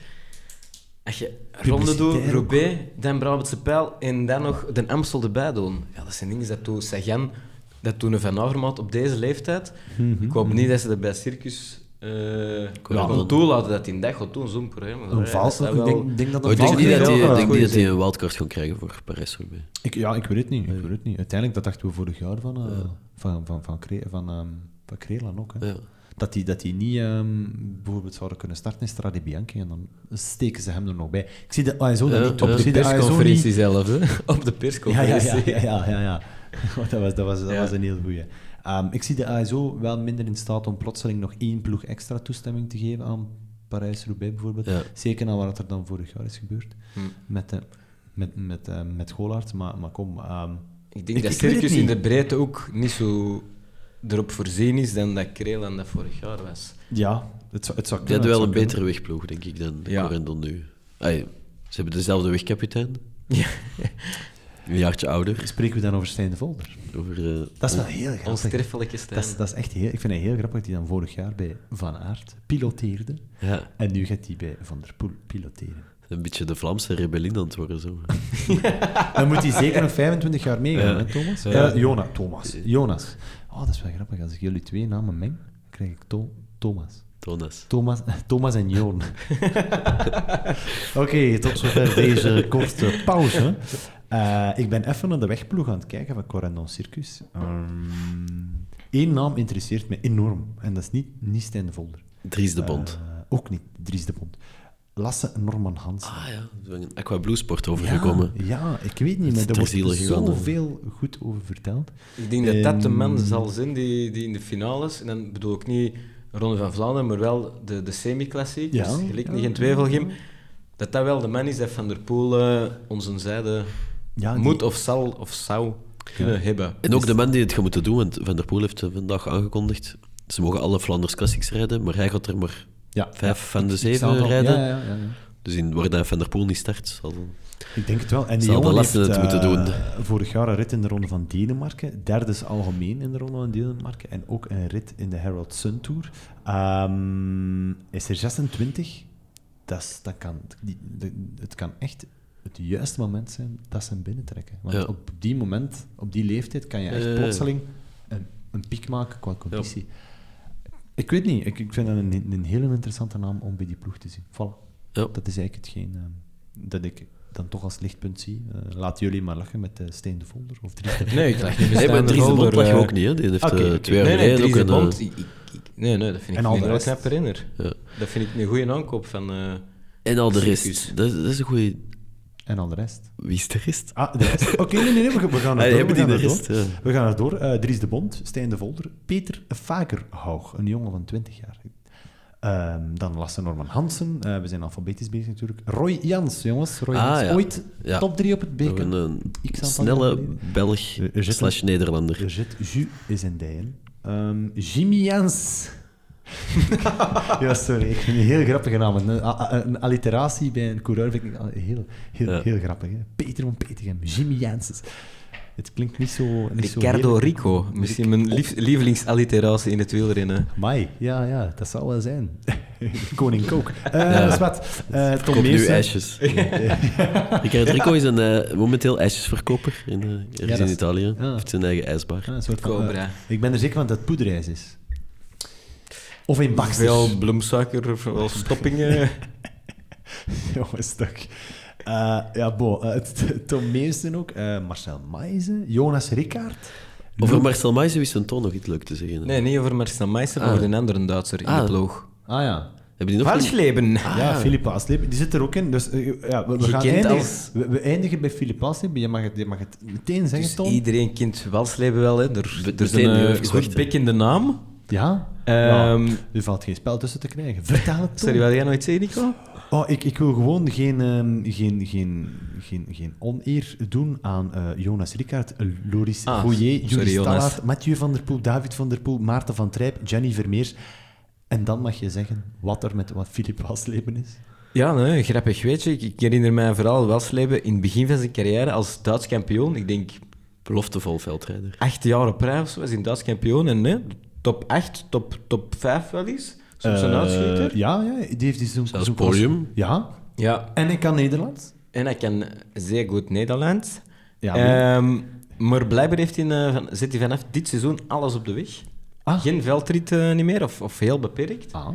Als je ronde doet. Roubaix, dan Brabantse Pijl en dan nog de Amstel erbij doen. Ja, dat zijn dingen dat toen Sagan, dat toen een Van Avermaat op deze leeftijd. Ik hoop niet dat ze dat bij Circus eh Ja, dan- toelaten dat hij in dag gaat doen, zo'n programma. Een vals, dat ik denk, denk dat een ik denk niet dat hij, Ja, ik denk goeie niet dat hij zin. een wildcard gaat krijgen voor Parijs-Roubaix. Ik, ja, ik weet het niet. Ik weet het niet. Uiteindelijk, dat dachten we vorig jaar van, eh van, van, van, Kre- van, ehm, van Krelan ook. Hè. Ja. Dat die, dat die niet ehm, bijvoorbeeld zouden kunnen starten in Strade Bianchi en dan steken ze hem er nog bij. Ik zie de ASO dat Ja, niet Op de persconferentie niet- zelf, hè? Op de Ja, ja, persconferentie. ja, ja, ja, ja. dat was, dat was, dat was een heel goeie. Ehm, ik zie de ASO wel minder in staat om plotseling nog één ploeg extra toestemming te geven aan Parijs-Roubaix bijvoorbeeld. Ja. Zeker na wat er dan vorig jaar is gebeurd Hm. met, de, met, met, eh, met Golaerts. Maar, maar kom, ehm, Ik denk Ik- dat Circus in de breedte ook niet zo erop voorzien is dan dat Krelan dat vorig jaar was. ja, het zou, het zou kunnen. hadden wel een betere wegploeg, denk ik, dan Ja. Corendon nu. Ze hebben dezelfde wegkapitein. Ja. Een jaartje ouder. Spreken we dan over Stijn de Volder? Over, eh, Dat is wel heel grappig. Onsterfelijke stijl. Dat is, dat is echt heel, ik vind het heel grappig dat hij dan vorig jaar bij Van Aert piloteerde. ja, En nu gaat hij bij Van der Poel piloteren. een beetje de Vlaamse rebellie aan het worden. Zo. Dan moet hij zeker nog 25 jaar meegaan, Ja. hè, Thomas? Ja. Ja, Jonas. Thomas. Jonas. Oh, dat is wel grappig. Als ik jullie twee namen meng, krijg ik To- Thomas. Thomas. Thomas, Thomas en Joon. Oké, tot zover deze korte pauze. Eh, ik ben even naar de wegploeg aan het kijken van Corendon Circus. Eén naam interesseert me enorm. En dat is niet, niet Stijn de Volder. Dries de Bond. Eh, ook niet Dries de Bond. Lasse Norman Hansen. ah ja, er is een Aqua Blue Sport overgekomen. Ja, ja, ik weet niet, maar is er ter wordt zoveel goed over verteld. Ik denk dat dat de man Ehm, zal zijn die, die in de finales, en dan bedoel ik niet Ronde van Vlaanderen, maar wel de, de semi-klassiek, Ja, dus gelijk ja, niet in Tweevelgem, dat dat wel de man is dat Van der Poel eh, onze zijde Ja, die- moet of zal of zou kunnen hebben. En ook de man die het gaat moeten doen, want Van der Poel heeft vandaag aangekondigd. Ze mogen alle Flanders Classics rijden, maar hij gaat er maar ja, vijf ja, van de zeven rijden. Ja, ja, ja, ja. Dus in, waar dat Van der Poel niet start, zal... Ik denk het wel. En die Zal de jongen heeft het moeten eh, doen. vorig jaar een rit in de Ronde van Denemarken. Derde is algemeen in de Ronde van Denemarken. En ook een rit in de Herald Sun Tour. Ehm, is er 26? Dat, is, dat kan, die, de- het kan echt het juiste moment zijn dat ze hem binnentrekken. Want Ja. op die moment, op die leeftijd, kan je echt Eh. plotseling een, een piek maken qua conditie. Ik weet niet. Ik, ik vind dat een, een hele interessante naam om bij die ploeg te zien. Voilà. Ja. Dat is eigenlijk hetgeen ehm, dat ik dan toch als lichtpunt zie. Eh, laat jullie maar lachen met uh, Steen de Volder of Dries de Nee, ik niet Nee, maar Dries de Bond je ook niet, hè. Die heeft Oké, eh, oké. twee jaar Nee, nee, geleden Dries ook de een... Bond, eh, ik- ik- ik- nee, nee, dat vind En ik een heel knap ja. Dat vind ik een goede aankoop van... eh, En al de rest. Dat, dat is een goeie... En al de rest. Wie is de rest? Ah, de rest. Oké, nee, nee, nee, we, we gaan Ah, er door. We gaan er door. Ja. We gaan er door. Eh, Dries de Bond, Stijn de Volder, Peter Fagerhaug, een jongen van 20 jaar. Ehm, dan Lasse Norman Hansen. Eh, we zijn alfabetisch bezig natuurlijk. Roy Jans, jongens. Roy Ah, Jans. ja. Ooit Ja. top 3 op het Nog beker. een, aantal snelle. Belg slash Nederlander. Er zit Ju is in dijen. Ehm, Jimmy Jans. ja, sorry. Ik vind een heel grappige naam. Een, een, alliteratie bij een coureur vind ik heel, heel, Ja. heel grappig. Hè? Peter van Petergem. Jimmy Jans. Het klinkt niet zo... Niet zo Ricardo. Rico. Misschien mijn lief, lievelingsalliteratie in het wielrennen. Mai, ja, ja, dat zal wel zijn. Koning Kook. Eh Ja. dat is wat. Eh, Tom nu ijsjes. Ricardo Rico is een, eh, momenteel ijsjesverkoper in, ergens Ja, dat in Italië. ja. Hij heeft zijn eigen ijsbar. Ah, een soort van, Cobra. ik ben er zeker van dat het poederijs is. Of in baksters. Veel bloemsuiker, veel stoppingen. Jongens, toch. Eh, ja, bo. eh, t- Tom ook. eh, Marcel Meijzen. Jonas Rickaert. Over Marcel Maijzen wist een toch nog iets leuk te zeggen. Nee, niet over Marcel Meister, maar Ah. over een andere Duitser in Ah. de ploeg. Ah ja. Hebben die nog Valsleben. Ja, Filip Asleben. Die zit er ook in. Dus ja, we, we gaan eindigen. als- We, we eindigen bij Filip Asleben. Je mag het, je mag het meteen zeggen, Dus Tom. iedereen kent Walsleben wel, hè. Er, er is een uh, goed bekkende naam. Ja? Ehm, Ja. Er valt geen spel tussen te krijgen. Vertel het. Sorry, wil jij nooit zeggen, Nico? Oh, ik, ik wil gewoon geen, ehm, geen, geen, geen, geen oneer doen aan eh, Jonas Rickaert, eh, Loris Ah, Gouillet, sorry, Julie Jonas. Stallaert, Mathieu van der Poel, David van der Poel, Maarten van Trijp, Jenny Vermeers. En dan mag je zeggen wat er met wat Filip Wasleben is. Ja, nee, grappig weet je. Ik, ik herinner mij vooral Walsleben in het begin van zijn carrière als Duits kampioen. Ik denk Beloftevol veldrijder. acht jaar op rij of zo was hij Duits kampioen. En nee, top 8, top, top 5 wel eens. Soms een Eh, uitschieter. Ja, ja, die heeft die zo'n... Zelfs zo'n- podium. Ja, Ja, en ik kan Nederlands. en hij kan zeer goed Nederlands. Ja, Ehm, maar blijkbaar heeft hij, eh, van, zet hij vanaf dit seizoen alles op de weg. Ah. Geen veldrit eh, niet meer, of, of heel beperkt. Ah,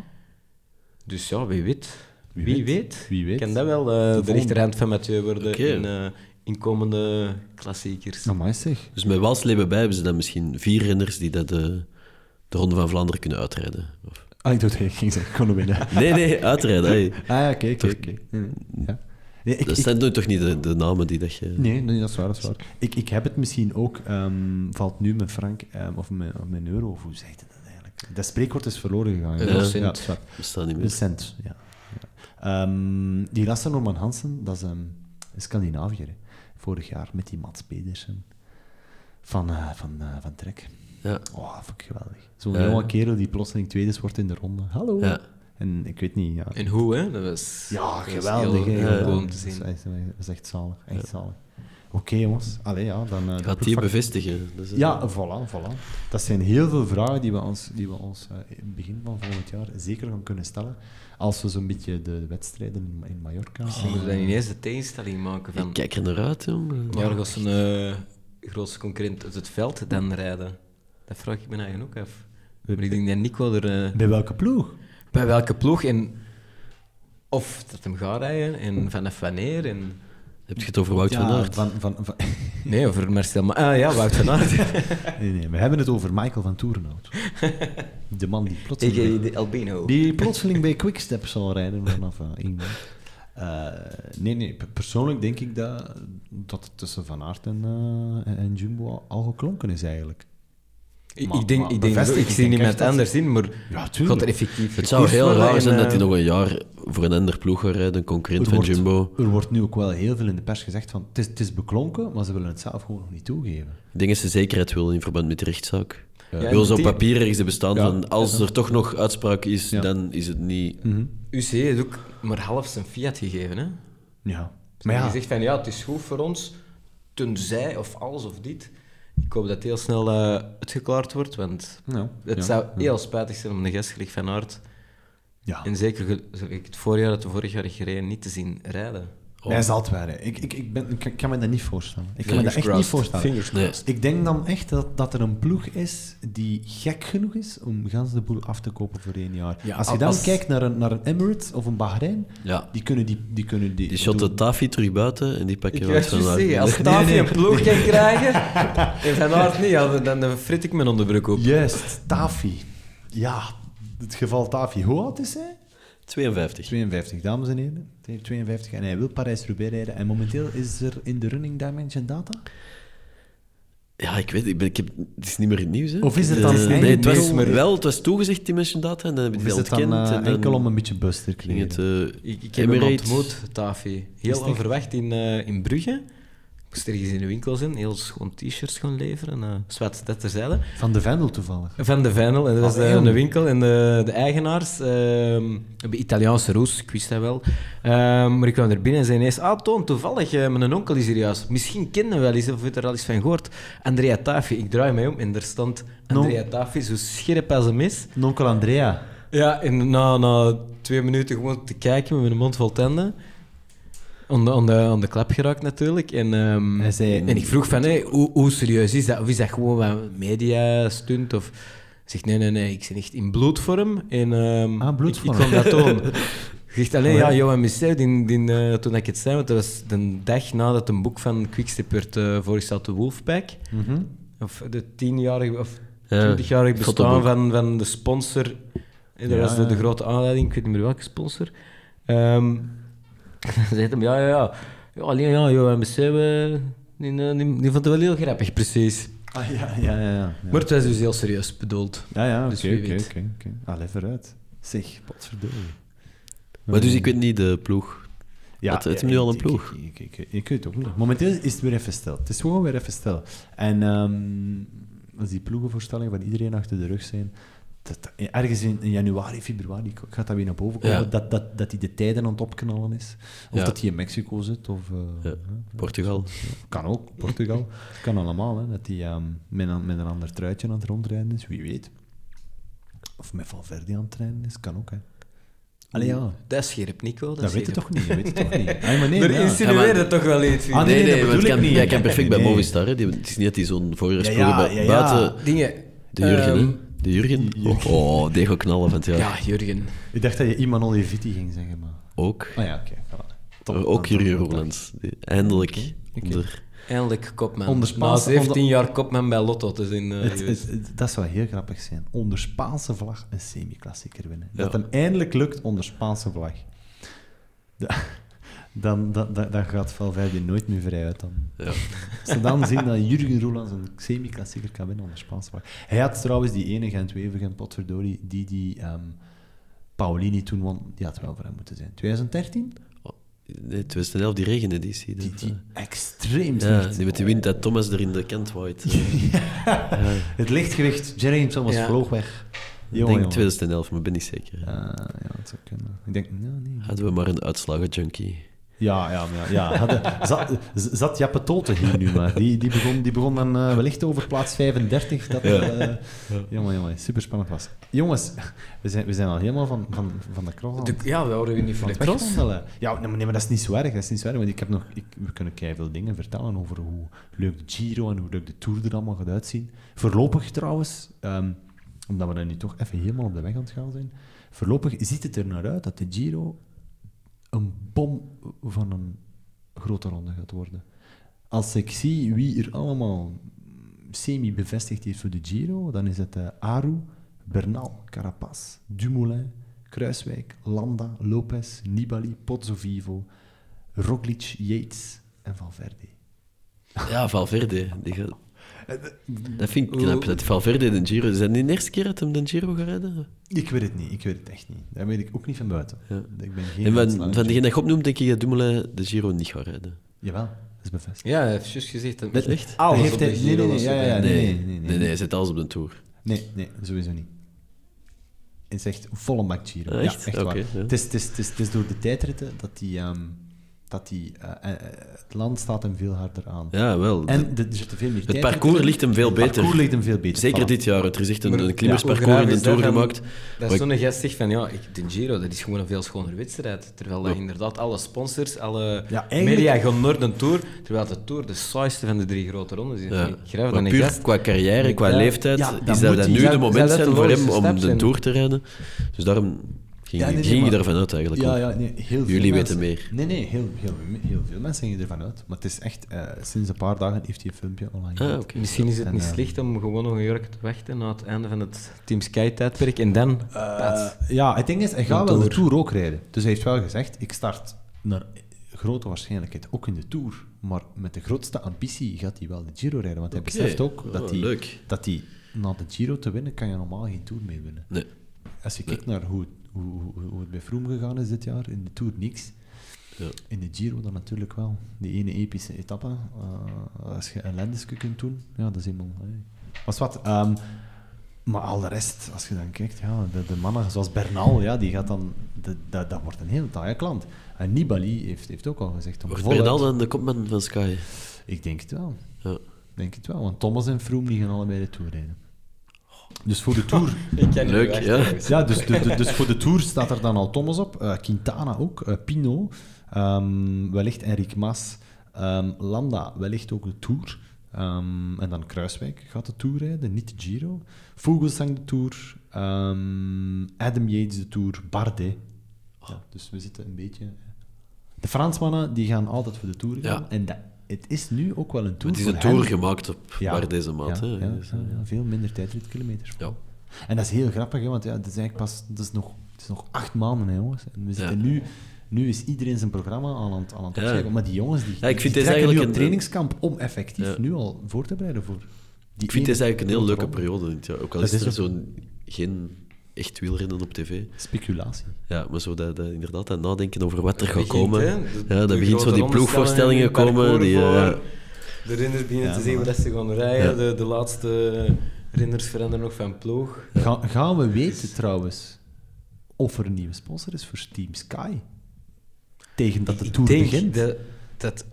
Dus ja, wie weet. Wie Wie, weet. weet. Wie weet. Kan dat wel de, volgende. rechterhand van Mathieu worden in, eh, in komende klassiekers. amai zeg. Dus met Walsleben bij hebben ze dan misschien vier renners die dat de, de Ronde van Vlaanderen kunnen uitrijden. Of- Ah, ik dacht, ik ging zeggen, kon er winnen. Nee, nee, uitrijden. hey. Ah ja, kijk. Nee, nee. Ja. Nee, ik, Dat zijn nu toch niet de, de namen die dat je... Nee, nee, dat is waar, dat is waar. Ik, ik heb het misschien ook, ehm, valt nu mijn frank ehm, of mijn, of mijn euro, of hoe zeg je dat eigenlijk? Dat spreekwoord is verloren gegaan. Ja, dat waar. bestaan niet Een meer. cent, ja. ja. Ehm, die Lasse Norman Hansen, dat is een Scandinaviër. hè. Vorig jaar met die Mats Pedersen van, eh, van, eh, van Trek. Ja. Oh, ik geweldig. Zo'n Ja. jonge kerel die plotseling tweede wordt in de ronde. Hallo. Ja. En ik weet niet, ja. En hoe, hè? Dat was, Ja, geweldig. heel, hè. heel Ja, cool om dat, te is zien. echt, dat is echt zalig. Echt zalig. Oké, jongens. Allee, ja, dan... eh, Gaat die bevestigen? Eh, Ja, voilà, voilà. Dat zijn heel veel vragen die we ons, die we ons eh, in het begin van volgend jaar zeker gaan kunnen stellen. Als we zo'n beetje de wedstrijden in, in Mallorca... We moeten dan ineens de tegenstelling maken van... Ik kijk er naar uit, jongen. Ja, zijn eh, grootste concurrent uit het veld dan rijden. Dat vraag ik me eigenlijk ook af. Maar ik denk dat Nico er... eh, Bij welke ploeg? bij welke ploeg en... Of dat hem gaat rijden en vanaf wanneer en... Heb je het over Wout van Aert? Van, van, van- Nee, over Marcel... Ma ah ja, Wout van Aert. nee, nee, we hebben het over Michael van Toerenhout. De man die plotseling... Tegen de Albino. Die plotseling bij Quickstep zal rijden vanaf uh, Engeland. Eh, nee, nee, persoonlijk denk ik dat, dat het tussen Van Aert en, eh, en Jumbo al, al geklonken is eigenlijk. Ik, Maar- ik denk, maar ik, denk bevestig, ik ik zie niemand anders in, maar Ja, gaat er effectief Het zou heel raar zijn dat eh, hij nog een jaar voor een ander ploeg gaat rijden, een concurrent van wordt, Jumbo. er wordt nu ook wel heel veel in de pers gezegd van het is, het is beklonken, maar ze willen het zelf gewoon nog niet toegeven. Ik denk dat ze zekerheid willen in verband met de rechtszaak. Ja, wil zo op die- papier ergens bestaan Ja. van als er toch nog uitspraak is, Ja. dan is het niet... UC heeft ook maar half zijn fiat gegeven. Hè? Ja. Ze Maar ja, gezegd van ja, het is goed voor ons, tenzij of alles of dit. Ik hoop dat het heel snel eh, uitgeklaard wordt, want ja, het ja, zou heel spijtig zijn om een gast gelijk Van Aert, Ja. en zeker het voorjaar dat we vorig jaar gereden, niet te zien rijden. Hij zal het waren. Ik, ik, ik, ben, ik kan me dat niet voorstellen. Ik kan me dat echt niet voorstellen. Fingers Nee. crossed. Ik denk dan echt dat, dat er een ploeg is die gek genoeg is om gans de boel af te kopen voor één jaar. Ja, als je dan als- kijkt naar een, naar een Emirates of een Bahrein, Ja. die kunnen die... Die, kunnen die, Die shotten Tafi terug buiten en die pakken ga wat van juist zeggen, als Tavi een ploeg kan krijgen en Van Aert niet, dan frit ik mijn onderbroek op. Juist, Tafi. Ja, het geval Tafi. Hoe oud is hij? 52. 52, dames en heren. 52 en hij wil Parijs-Roubaix rijden. En momenteel is er in de running Dimension Data? Ja, ik weet ik ben, ik heb, het is niet meer in het nieuws. Hè. Of is het Eh, dan Nee, het was, wel, het was toegezegd, Dimension Data, en dan hebben Of die is dat het dan ontkend. eh, en dan enkel om een beetje buzz te het, eh, Ik, ik heb hem Emirates. ontmoet, Tafi. Heel onverwacht in, eh, in Brugge. Moest ergens in de winkel zijn, heel schoon t-shirts gaan leveren. Uh, zwart, dat terzijde. Van de Vendel toevallig. Van de Vijnel, en dat was Ah, de, winkel. En de, de eigenaars ehm, hebben Italiaanse roes, ik wist dat wel. Ehm, maar ik kwam er binnen en zei ineens... Ah, Toon, toevallig, eh, mijn onkel is hier juist. Misschien kennen we wel eens, of je er al eens van gehoord. Andrea Tafi. Ik draai mij om en er stond Andrea Tafi, zo scherp als een mes. Nonkel Andrea. Ja, en na, na twee minuten gewoon te kijken met mijn mond vol tanden. Aan de, aan de, aan de klap geraakt natuurlijk. En, ehm, Hij zei- en ik vroeg van, hey, hoe, hoe serieus is dat? Of is dat gewoon wat media-stunt? Of... Hij zegt, nee, nee, nee, ik zit echt in bloedvorm. En, ehm, Ah, bloedvorm. Ik, ik kwam dat tonen. Zegt alleen, Oh, ja. ja, Johan Misset, die, die, eh, toen ik het zei, want dat was de dag nadat een boek van Quickstep werd eh, voorgesteld, de Wolfpack. Mhm. Of de tienjarige of Ja, twintigjarig bestaan van, van de sponsor. En dat Ja, was de, ja. de grote aanleiding, ik weet niet meer welke sponsor. Ehm zei hem, ja, ja, ja. Ja, alleen ja, Johan Besset, eh, die, eh, die, die vond het wel heel grappig, precies. Ah, ja, ja, ja. ja. Maar het was dus heel serieus bedoeld. Ja, ja, oké, Dus oké, oké, oké. Allee, vooruit. Zeg, potverdorie. Maar dus ik weet niet de ploeg. Had het hem nu al een ploeg? Ik, ik, ik, ik weet het ook niet. Momenteel is het weer even stil. Het is gewoon weer even stil. En ehm, als die ploegenvoorstellingen van iedereen achter de rug zijn, dat, ergens in, in januari, februari gaat dat weer naar boven komen, Ja. dat, dat, dat hij de tijden aan het opknallen is. Of Ja. dat hij in Mexico zit, of... eh, Ja, Portugal. Kan ook, Portugal. kan allemaal, hè, dat hij ehm, met, een, met een ander truitje aan het rondrijden is, wie weet. Of met Valverde aan het rijden is, kan ook, hè. Allee, ja. Dat is scherp, Nico. Dat, Dat weet je toch niet, dat weet je toch niet. Ah, maar nee, Er ja. insinueerde Ja, maar- toch wel iets. Ah, nee, nee, nee, het kan, niet. jij kan perfect bij Nee. Movistar. Hè. Die, het is niet dat hij zo'n voorjaarsploeg Ja, ja, bij- ja, ja. buiten... Dingen. De Jurgen. De Jurgen. Jurgen. Oh, oh, die gaat knallen van het jaar. Ja, Jurgen. Ik dacht dat je iemand Olivetti ging zeggen, maar... Ook. Ah ja, oké. voilà. Top. ook Dan- Jurgen. Die Eindelijk. onder- Eindelijk kopman. Onder Na Spaanse- 17 onder- jaar kopman bij Lotto te zijn eh, Het, geweest. het- het- dat zou heel grappig zijn. Onder Spaanse vlag een semi-klassieker winnen. Dat Ja. hem eindelijk lukt onder Spaanse vlag. Da- Dan, dan, dan, dan gaat Valverde nooit meer vrij uit. Dan. Ja. Ze dan zien dat Jurgen Roelands een semi-klassieker kan winnen onder Spaanse vlag. Hij had trouwens die ene Gent-Wevergem potverdorie, die die ehm, Paulini toen won, die had wel voor hem moeten zijn. 2013? Nee, 2011, die regeneditie. Die, dat, die extreem ja, slecht. die met die wind dat Thomas er in de kant waait. Het lichtgewicht, Jerry Thomas Ja. vloog weg. Ik denk jongen. 2011, maar ben niet zeker. Ah, ja, dat zou kunnen. Ik denk, nou, nee. Hadden we maar een uitslagen-junkie. Ja, ja, ja. ja. Hadden, zat, zat Jappe Tote hier nu maar. Die, die, begon, die begon dan eh, wellicht over plaats 35. Dat, eh, jongen, jongen, super spannend was. Jongens, we zijn, we zijn al helemaal van, van, van de cross De- ja, we houden we niet van de cross. Ja, nee, maar nee, maar dat is niet zo erg. Dat is niet zo erg, want ik heb nog, ik, we kunnen veel dingen vertellen over hoe leuk de Giro en hoe leuk de Tour er allemaal gaat uitzien. Voorlopig trouwens, ehm, omdat we dan nu toch even helemaal op de weg aan het gaan zijn, voorlopig ziet het er naar uit dat de Giro een bom van een grote ronde gaat worden. Als ik zie wie er allemaal semi-bevestigd heeft voor de Giro, dan is het eh, Aru, Bernal, Carapaz, Dumoulin, Kruiswijk, Landa, Lopez, Nibali, Pozzovivo, Roglic, Yates en Valverde. Ja, Valverde. Dat vind ik knap. Dat Valverde de Giro... Is dat niet de eerste keer dat hem de Giro gaat rijden? Ik weet het niet, ik weet het echt niet. Dat weet ik ook niet van buiten. Ja. Ik ben geen En van, van degene dat je opnoemt, denk ik dat Dumoulin de Giro niet gaat rijden. Jawel, dat is bevestigd. Ja, hij heeft juist gezegd dat Dat- echt alles heeft op hij- nee, Giro nee, nee, was ja, ja, ja, erbij. nee, Nee, nee, hij zit alles op de Tour. Nee, nee, sowieso niet. Het is echt volle bak Giro. Ah, echt? Ja, echt Oké, waar. ja. Het, is, het, is, het, is, het is door de tijdritten dat die... ehm, dat die eh, eh, het land staat hem veel harder aan. Ja, wel. En de- er zitten veel meer het parcours in. ligt hem veel Het beter. parcours ligt hem veel beter. Zeker Voilà. dit jaar. Er is echt een, een klimmersparcours in de Tour gemaakt. Dat is zo'n gast zegt van, ja, ik, de Giro, dat is gewoon een veel schoner wedstrijd. Terwijl dat Ja. inderdaad alle sponsors, alle Ja, media gaan naar de Tour, terwijl de Tour de saaiste van de drie grote rondes is. Ja. Dan een puur gast. qua carrière, qua Ja. leeftijd, is dat, nu zou- de moment zijn voor hem om de? Tour te rijden. Dus daarom ging, Ja, nee, nee, ging je daarvan uit eigenlijk. Ja, ja, nee, heel veel Jullie mensen- weten meer. Nee, nee, heel, heel, heel veel mensen gingen ervan uit. Maar het is echt, eh, sinds een paar dagen heeft hij een filmpje online Ah. Misschien is het En, niet eh, slecht om gewoon nog een jaar te wachten na het einde van het Team Sky-tijdperk en dan... Eh, ja, het ding is, hij gaat wel de Tour. Ook rijden. Dus hij heeft wel gezegd, ik start naar grote waarschijnlijkheid ook in de Tour. Maar met de grootste ambitie gaat hij wel de Giro rijden. Want hij Oké. beseft ook dat Oh, hij, leuk. dat hij na de Giro te winnen, kan je normaal geen Tour mee winnen. Nee. Als je kijkt naar hoe, hoe, hoe, hoe het bij Froome gegaan is dit jaar, in de Tour niks. Ja. In de Giro dan natuurlijk wel. Die ene epische etappe. eh, als je een kunt doen, ja, dat is helemaal... Hey. Was wat. ehm, maar al de rest, als je dan kijkt, ja, de, de mannen zoals Bernal, ja, die gaat dan... de- dat dat wordt een heel taaie klant. En Nibali heeft, heeft ook al gezegd... om Wordt voluit- Bernal dan de kopman van Sky? Ik denk het wel. Ja. denk het wel. Want Thomas en Froome die gaan allebei de Tour rijden. Dus voor de Tour... Ik ken Leuk, ja. wachten. Ja, dus, de- de- dus voor de Tour staat er dan al Thomas op, eh, Quintana ook, eh, Pino, ehm, wellicht Enric Mas, ehm, Landa, wellicht ook de Tour. Ehm, en dan Kruiswijk gaat de Tour rijden, niet de Giro. Vogelsang de Tour, ehm, Adam Yates de Tour, Bardet. Ja, dus we zitten een beetje... De Fransmannen die gaan altijd voor de Tour gaan. Ja. En dat, het is nu ook wel een Tour Het is een tour gemaakt op Ja. waar deze maand. Ja, hè. ja, Dus, ja, ja, veel minder tijdritkilometers. ja. En dat is heel grappig, hè, want ja, het is eigenlijk pas het is nog, het is nog acht maanden, hè, jongens. En we zitten Ja. nu, nu is iedereen zijn programma aan het, aan het Ja. Maar die jongens die, Ja, ik vind die eigenlijk een- trainingskamp om effectief Ja. nu al voor te bereiden voor die Ik vind deze eigenlijk een heel leuke periode. het. Ook al Dat is er zo'n geen echt wielrennen op tv. Speculatie. Ja, maar zo dat, dat, inderdaad dat nadenken over wat er Dat gaat komen. hè. Ja, De- dan de begint zo die ploegvoorstellingen komen. Die, eh, ja. De renners beginnen Ja, te zeggen maar- dat ze gaan rijden. Ja. De, de laatste renners veranderen nog van ploeg. Ga, gaan we weten trouwens of er een nieuwe sponsor is voor Team Sky? Tegen dat de Ik Tour denk begint. dat, dat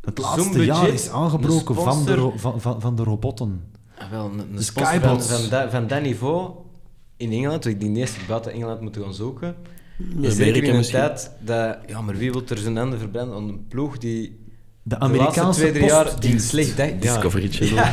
Het laatste budget, jaar is aangebroken van, de, van, van, van de robotten. Ah, wel, een, een De sponsor van, Skybots. van, dat, van dat niveau in Engeland, ik denk eerst buiten Engeland moeten gaan zoeken. Is zeker in een misschien. tijd dat... Ja, maar wie wil er zijn handen verbranden aan een ploeg die... De de laatste Amerikaanse twee, drie jaar die slecht. Ja. Discovery Channel.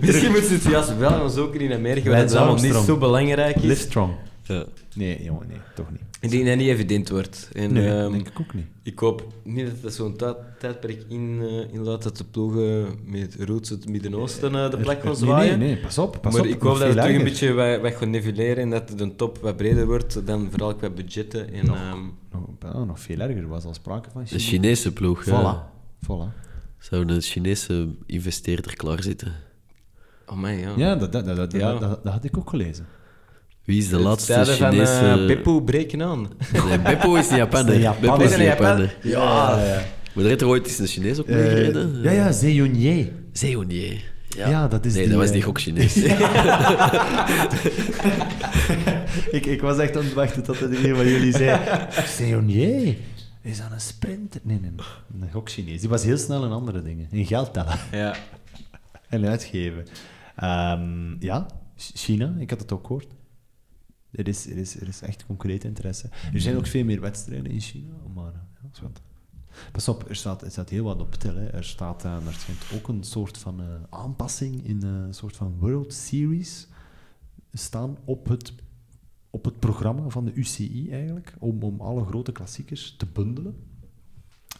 Misschien moeten ze het juist wel gaan zoeken in Amerika, waar Lance het allemaal niet zo belangrijk is. Livestrong. Ja. Nee, jongen, nee, toch niet. Ik denk dat niet evident wordt. En, Nee, ehm, denk ik ook niet. Ik hoop niet dat dat zo'n tijd- tijdperk in, eh inlaat dat de ploegen met roots het Midden-Oosten eh, de plek gaan nee, zwaaien. nee, nee, pas op. Pas maar op, ik hoop dat het terug een beetje wat, wat gaat nivelleren en dat de top wat breder wordt dan vooral qua budgetten. En, Nog. ehm, Nog, nog veel erger, er was al sprake van Een China. Chinese ploeg. Ja. Voilà. voilà. Zou een Chinese investeerder klaarzitten? oh my, ja. Ja, dat, dat, dat, dat, Ja. dat had ik ook gelezen. Wie is de Het laatste tijden van Chinese... eh, Beppo breken aan. Nee, Beppo is een Japaner. Dat is een Japaner. Beppo is een Is dat een Japaner. Japan? Ja, ja. Maar er heeft er ooit eens een Chinees op Eh, meegereden? ja, ja, Zeonier. Zeonier. Ja. Ja, dat is nee, die, dat was eh, die gok Chinees. ik, ik was echt aan het wachten tot er een van jullie zei... Zeonier? Is dat een sprinter? Nee, nee, nee. Een gok Chinees. Die was heel snel in andere dingen. In geld tellen. Ja. en uitgeven. Ehm, ja, Ch- China, ik had het ook gehoord. Er is, er, is, er is echt concrete interesse. Er zijn ook veel meer wedstrijden in China, maar eh, ja. Pas op, er staat, er staat heel wat op tel. Hè. Er staat eh, er schijnt ook een soort van eh, aanpassing in een soort van World Series staan op het, op het programma van de UCI eigenlijk, om, om alle grote klassiekers te bundelen.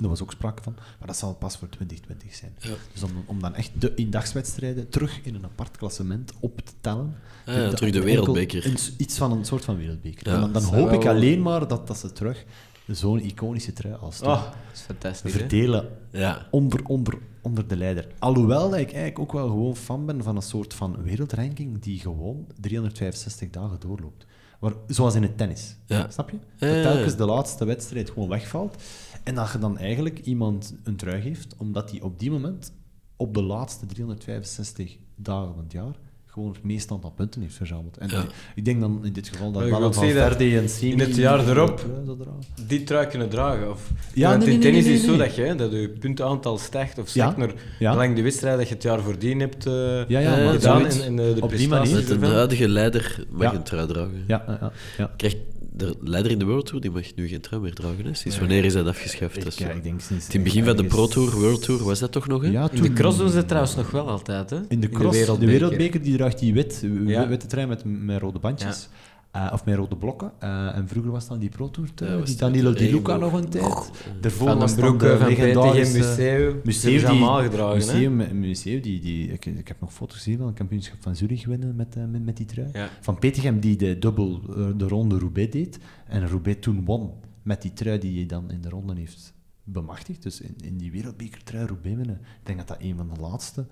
Er was ook sprake van, maar dat zal pas voor 2020 zijn. Dus om, om dan echt de indagswedstrijden terug in een apart klassement op te tellen. Ah, ja, terug de wereldbeker. een iets van een soort van wereldbeker. Ja, en dan, dan hoop ik alleen maar dat, dat ze terug zo'n iconische trui als. Oh, dat is fantastisch. verdelen Ja. onder, onder, onder de leider. Alhoewel dat ik eigenlijk ook wel gewoon fan ben van een soort van wereldranking die gewoon 365 dagen doorloopt. Maar, zoals in het tennis. Ja. Snap je? Ja, Dat ja, telkens ja. de laatste wedstrijd gewoon wegvalt. En dat je dan eigenlijk iemand een trui geeft, omdat hij op die moment op de laatste 365 dagen van het jaar gewoon het meeste aantal punten heeft verzameld. En Ja. ik denk dan in dit geval dat je wel van Verde en in het jaar erop-. Die trui kunnen dragen. Of, Ja, Want nee, in nee, tennis nee, is het zo dat je, dat je puntenaantal stijgt of Ja, zakt naar ja. lang de wedstrijd dat je het jaar voordien hebt eh, Ja, ja, maar gedaan en, en eh, de Op die manier. Met een huidige leider mag Ja. een trui dragen. Ja, ja, ja. ja. Krijgt de leider in de World Tour, die mag nu geen trui meer dragen. Hè? Sinds wanneer is dat afgeschaft? Dat is ja, ik denk sinds... In het begin van de Pro Tour, World Tour, was dat toch nog? Hè? Ja, In de cross doen ze het trouwens nog wel altijd. Hè? In de cross, de wereldbeker, wereldbeker. die draagt die wit, witte trui met, met rode bandjes. Eh, of met rode blokken. Eh, en vroeger was dan die Pro Tour trui, Ja, die Danilo de Di Luca nog een tijd. Daarvoor Van was dan Broeke, de van legendarische... Museu. Museum, Ze die, hè? museum, museum die, die, ik, ik heb nog foto's gezien van het kampioenschap van Zurich winnen met, eh, met, met die trui. Ja. Van Petegem die de dubbel eh, de ronde Roubaix deed. En Roubaix toen won met die trui die hij dan in de ronde heeft bemachtigd. Dus in, in die wereldbekertrui Roubaix winnen. Ik denk dat dat een van de laatste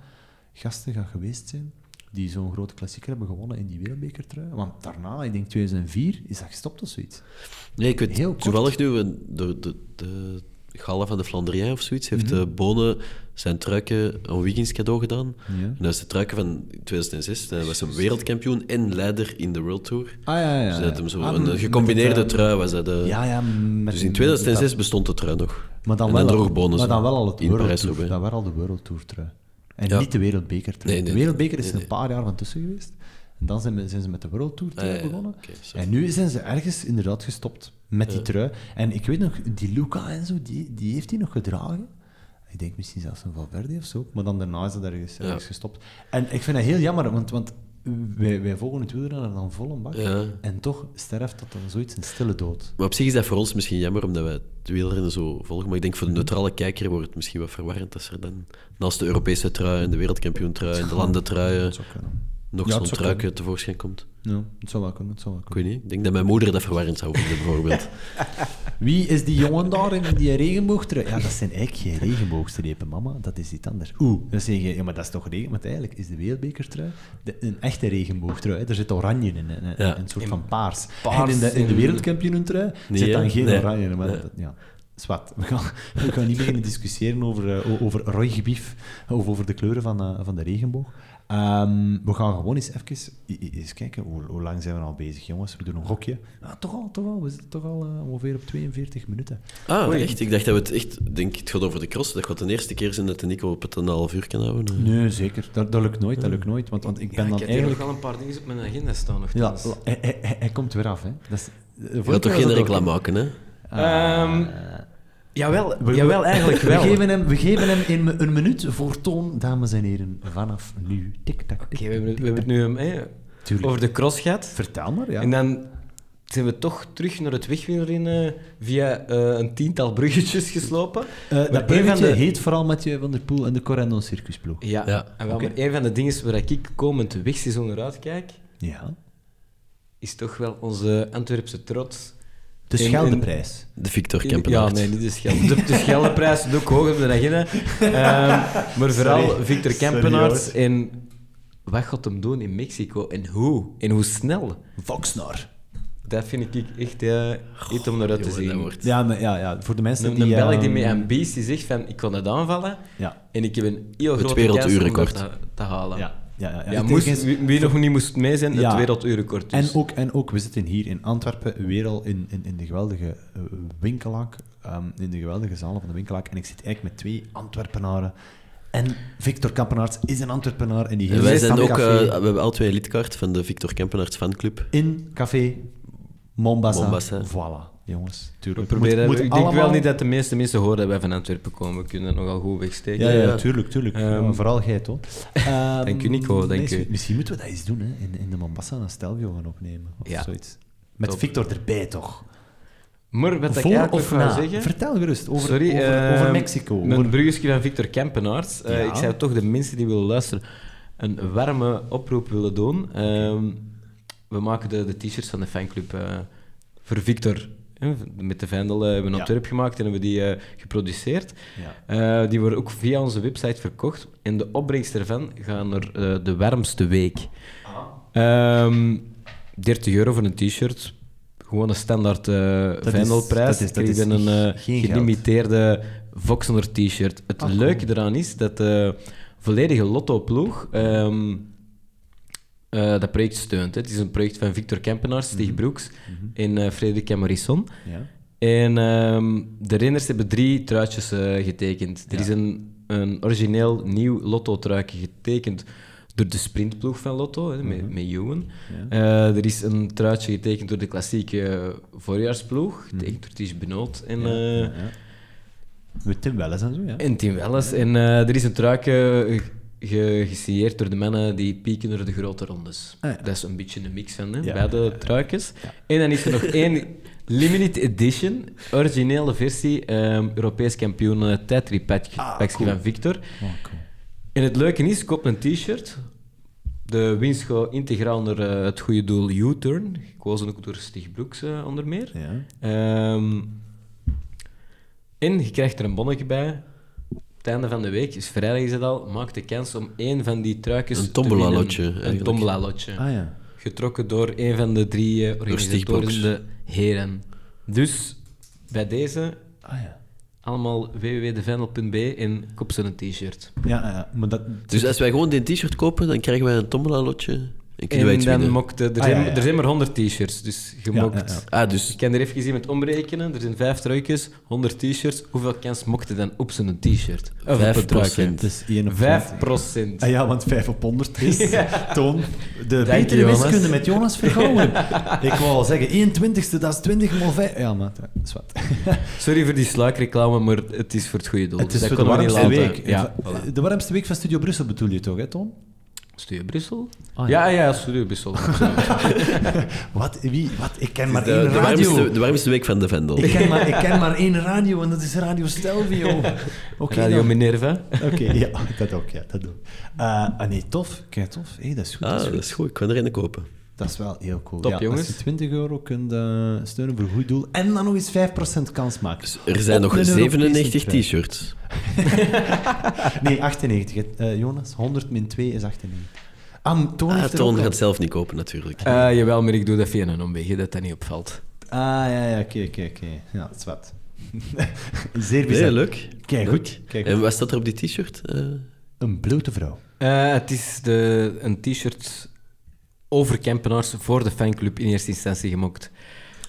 gasten gaat geweest zijn die zo'n grote klassieker hebben gewonnen in die wereldbekertrui. Want daarna, ik denk 2004, is dat gestopt of zoiets. Nee, ik weet Heel toevallig nu, een- de, de, de Gala van de Flandrien of zoiets, heeft eh, Bonen zijn truiken aan Wiggins cadeau gedaan. Ja. En dat is de truiken van 2006. Hij was een wereldkampioen en leider in de World Tour. Ah ja, ja. Dus hij had hem zo Ah, een met gecombineerde eh, trui. Was dat, eh, Ja, ja. Met, dus in met 2006 dat- bestond de trui nog. Maar dan, En wel, dan droeg Bonen maar dan wel al het World Tour. Dat waren al de World Tour trui. En Ja. niet de wereldbekertrui. Nee, nee, de wereldbeker is nee, er nee. een paar jaar van tussen geweest. En dan zijn, we- zijn ze met de World Tour trui Ah, ja, begonnen. En nu zijn ze ergens inderdaad gestopt met die trui. En ik weet nog, die Luca en zo, die, die heeft hij nog gedragen. Ik denk misschien zelfs een Valverde of zo. Maar dan daarna is dat ergens, ergens gestopt. En ik vind dat heel jammer, want, want wij, wij volgen het wielrennen dan vol een bak. Ja. En toch sterft dat dan zoiets een stille dood. Maar op zich is dat voor ons misschien jammer, omdat wij het wielrennen zo volgen. Maar ik denk voor de Mhm. neutrale kijker wordt het misschien wat verwarrend als er dan naast de Europese trui en de wereldkampioentrui en de landentruien kunnen. nog Ja, zo'n kunnen. tevoorschijn komt. Ja, het zou wel kunnen. Het zou wel Ik kunnen. weet niet. Ik denk dat mijn moeder dat verwarrend zou vinden, bijvoorbeeld. Wie is die jongen daar in die regenboogtrui? Ja, dat zijn eigenlijk geen regenboogstrepen, mama. Dat is iets anders. Oeh, dan zeg je, ja, maar dat is toch regen... Want eigenlijk is de wereldbekertrui de, een echte regenboogtrui. hè. Er zit oranje in, Ja. een soort van paars. paars en in de, in de wereldkampioenentrui Nee, zit dan geen Nee. oranje in. Maar Nee. dat, ja, zwart. We gaan, we gaan niet beginnen discussiëren over, o- over rooigebief of over de kleuren van, eh, van de regenboog. Ehm, we gaan gewoon eens even eens kijken, hoe, hoe lang zijn we al bezig, jongens? We doen een gokje. Ah, toch al, toch al. We zitten toch al eh, ongeveer op 42 minuten. Ah, Oei. echt? Ik dacht dat we het echt... Ik denk, het gaat over de cross. Dat gaat de eerste keer zijn dat de Nico op het een half uur kan houden. Nee, zeker. Dat, dat lukt nooit, dat lukt nooit. Want, want ik ben Ja, dan ik eigenlijk... nog wel een paar dingen op mijn agenda staan. Nog Ja, hij, hij, hij- hij komt weer af, hè. Dat is, Je gaat toch geen reclame maken, hè? Ehm, jawel, We- jawel, eigenlijk wel. We geven hem, we geven hem in een minuut voor toon, dames en heren, vanaf nu. Tik-tak, Oké, tik we, hebben, we hebben het nu eh, Tuurlijk. over de cross gehad. Vertel maar, ja. En dan zijn we toch terug naar het wegwielrennen via eh, een tiental bruggetjes geslopen. Eh, Maar dat een van bruggetje de- heet vooral Mathieu van der Poel en de Corendon Circusploeg. Ja, Ja. en wel, Oké. maar een van de dingen waar ik komend wegseizoen naar uitkijk, Ja. is toch wel onze Antwerpse trots. De Scheldeprijs. De Victor Ja, Kempenaert. nee, niet de Schelde. De, de Scheldeprijs doe ik hoog op de agenda. Ehm, maar vooral Sorry. Victor Kempenaert en wat gaat hem doen in Mexico en hoe? En hoe snel? Voxnar. Dat vind ik echt eh, iets om naar uit te zien. Ja, maar, ja, ja, voor de mensen Een, die... een Belg die ehm, met ambitie zegt van ik kan het aanvallen Ja, en ik heb een heel Het grote kans om dat te, te halen. ja, ja. ja, moest, wie, nog niet moest mee zijn, Ja. het werelduurrecord dus. En ook, en ook, we zitten hier in Antwerpen, weer al in, in, in de geweldige uh, winkelaak, ehm, in de geweldige zalen van de winkelaak. En ik zit eigenlijk met twee Antwerpenaren. En Victor Kampenaerts is een Antwerpenaar en die heeft wij zijn ook... eh, we hebben al twee lidkaart van de Victor Kempenaert fanclub. in café Mombasa. Mombasa. Voilà, jongens. we proberen, Moet- moet ik denk wel niet dat de meeste mensen horen dat wij van Antwerpen komen. We kunnen dat nogal goed wegsteken. Ja, ja, Ja. tuurlijk, tuurlijk. Ehm, Ja, vooral jij, toch? Ehm, dank u, Nico, dank nee, u. Misschien moeten we dat eens doen, hè. In, in de Mombasa een Stelvio gaan opnemen. Of Ja. zoiets. Met Top. Victor erbij, toch? Maar wat ik Voor eigenlijk wou na? zeggen... Vertel gerust over, Sorry, over, over ehm, Mexico. Mijn Over- bruggetje van Victor Kempenaerts. Eh. Ik zou toch de mensen die willen luisteren een warme oproep willen doen. Ehm, we maken de, de t-shirts van de fanclub eh, voor Victor met de Vendel eh, hebben we een ontwerp gemaakt en hebben we die eh, geproduceerd. Eh, die worden ook via onze website verkocht. En de opbrengst ervan gaan naar de warmste week. Ehm 30 euro voor een t-shirt. Gewoon een standaard is- Vendelprijs. dat is- dat je is een geld. gelimiteerde Voxener t-shirt. Het Ah, leuke eraan is dat de volledige Lotto-ploeg ehm, eh, dat project steunt. hè. Het is een project van Victor Kempenaars, Stig Mhm. Broeks en eh Frederik Camarisson. Ja. En ehm, de renners hebben drie truitjes eh, getekend. Er Ja. is een, een origineel nieuw Lotto-truitje getekend door de sprintploeg van Lotto, hè, met, met Ewan. Ja. Eh, er is een truitje getekend door de klassieke voorjaarsploeg, getekend door Ties Benoot en. Met Tim Welles en zo, ja. en Tim Welles. En er is een truitje gesigneerd door de mannen die pieken door de grote rondes. Ah, ja. Dat is een beetje een mix van hè, Ja, beide ja, ja, ja. truikjes. En dan is er nog één limited edition, originele versie, ehm, Europees kampioen uh, tijdritpakje Ah, cool. van Victor. Oh, cool. En het leuke is, koop een t-shirt. De winst gaat integraal naar eh, het goede doel U-Turn, gekozen ook door Stig Broeks eh, onder meer. Ja. Ehm, en je krijgt er een bonnetje bij. Het einde van de week, is vrijdag is het al, maak de kans om één van die truikens Een te tombola-lotje, winnen. Een eigenlijk. tombola-lotje. Ah ja. Getrokken door een van de drie eh, organisatoren, Broeks. de heren. Dus bij deze Ah ja. allemaal www.devendel.be en koop ze een t-shirt. Ja, ja, maar dat... Dus als wij gewoon die t-shirt kopen, dan krijgen wij een tombola-lotje en En dan winnen. mocht, er, Ah, zijn, ja, ja. er zijn maar 100 t-shirts, dus je Ja, mocht... ja, ja. Ah, dus Ik kan er even iemand omrekenen. Er zijn vijf truikjes, 100 t-shirts. Hoeveel kans mocht je dan op zijn t-shirt? Of op een 5%. truikje? Het is 1 op 5 procent. Ah ja, want 5 op 100 is... Toon, de je, betere wiskunde met Jonas Vergouwen. Ik wou al zeggen, 1 twintigste, dat is 20 mal 5. Ja, maar dat is wat. Sorry voor die sluikreclame, maar het is voor het goede doel. Het is Dus voor de warmste week. Ja, De warmste week van Studio Brussel bedoel je toch, hè, Toon? Studio Brussel? Ah, ja, ja, Studio Brussel. Wat? Wie? Wat? Ik ken maar de, één de, radio. warmste, de warmste week van de Vendel. Ik ken, maar, ik ken maar één radio en dat is Radio Stelvio. Oké, Radio dan. Minerva. Oké, ja, dat ook, ja, dat ook. Eh, ah nee, tof. Kijk, tof. Hey, dat is goed. Ah, dat, is dat is goed. Ik kan er een kopen. Dat is wel heel cool. Top, ja, jongens. Als je 20 euro kunt eh, steunen voor een goed doel en dan nog eens 5% kans maken. Dus er zijn Op nog een Europese 97 trui. t-shirts. Nee, 98. hè. Eh, Jonas, 100 min 2 is 98. Ah, Toon Ah, Toon gaat zelf niet kopen, natuurlijk. Eh, jawel, maar ik doe dat via een omweg, dat dat niet opvalt. Ah, ja, ja, oké, oké, oké. Ja, dat is wat. Zeer bizar. Nee, leuk. Kijk goed. Kijk En wat staat er op die t-shirt? Eh, Een blote vrouw. Eh, het is de, een t-shirt over Kempenaars voor de fanclub in eerste instantie gemokt.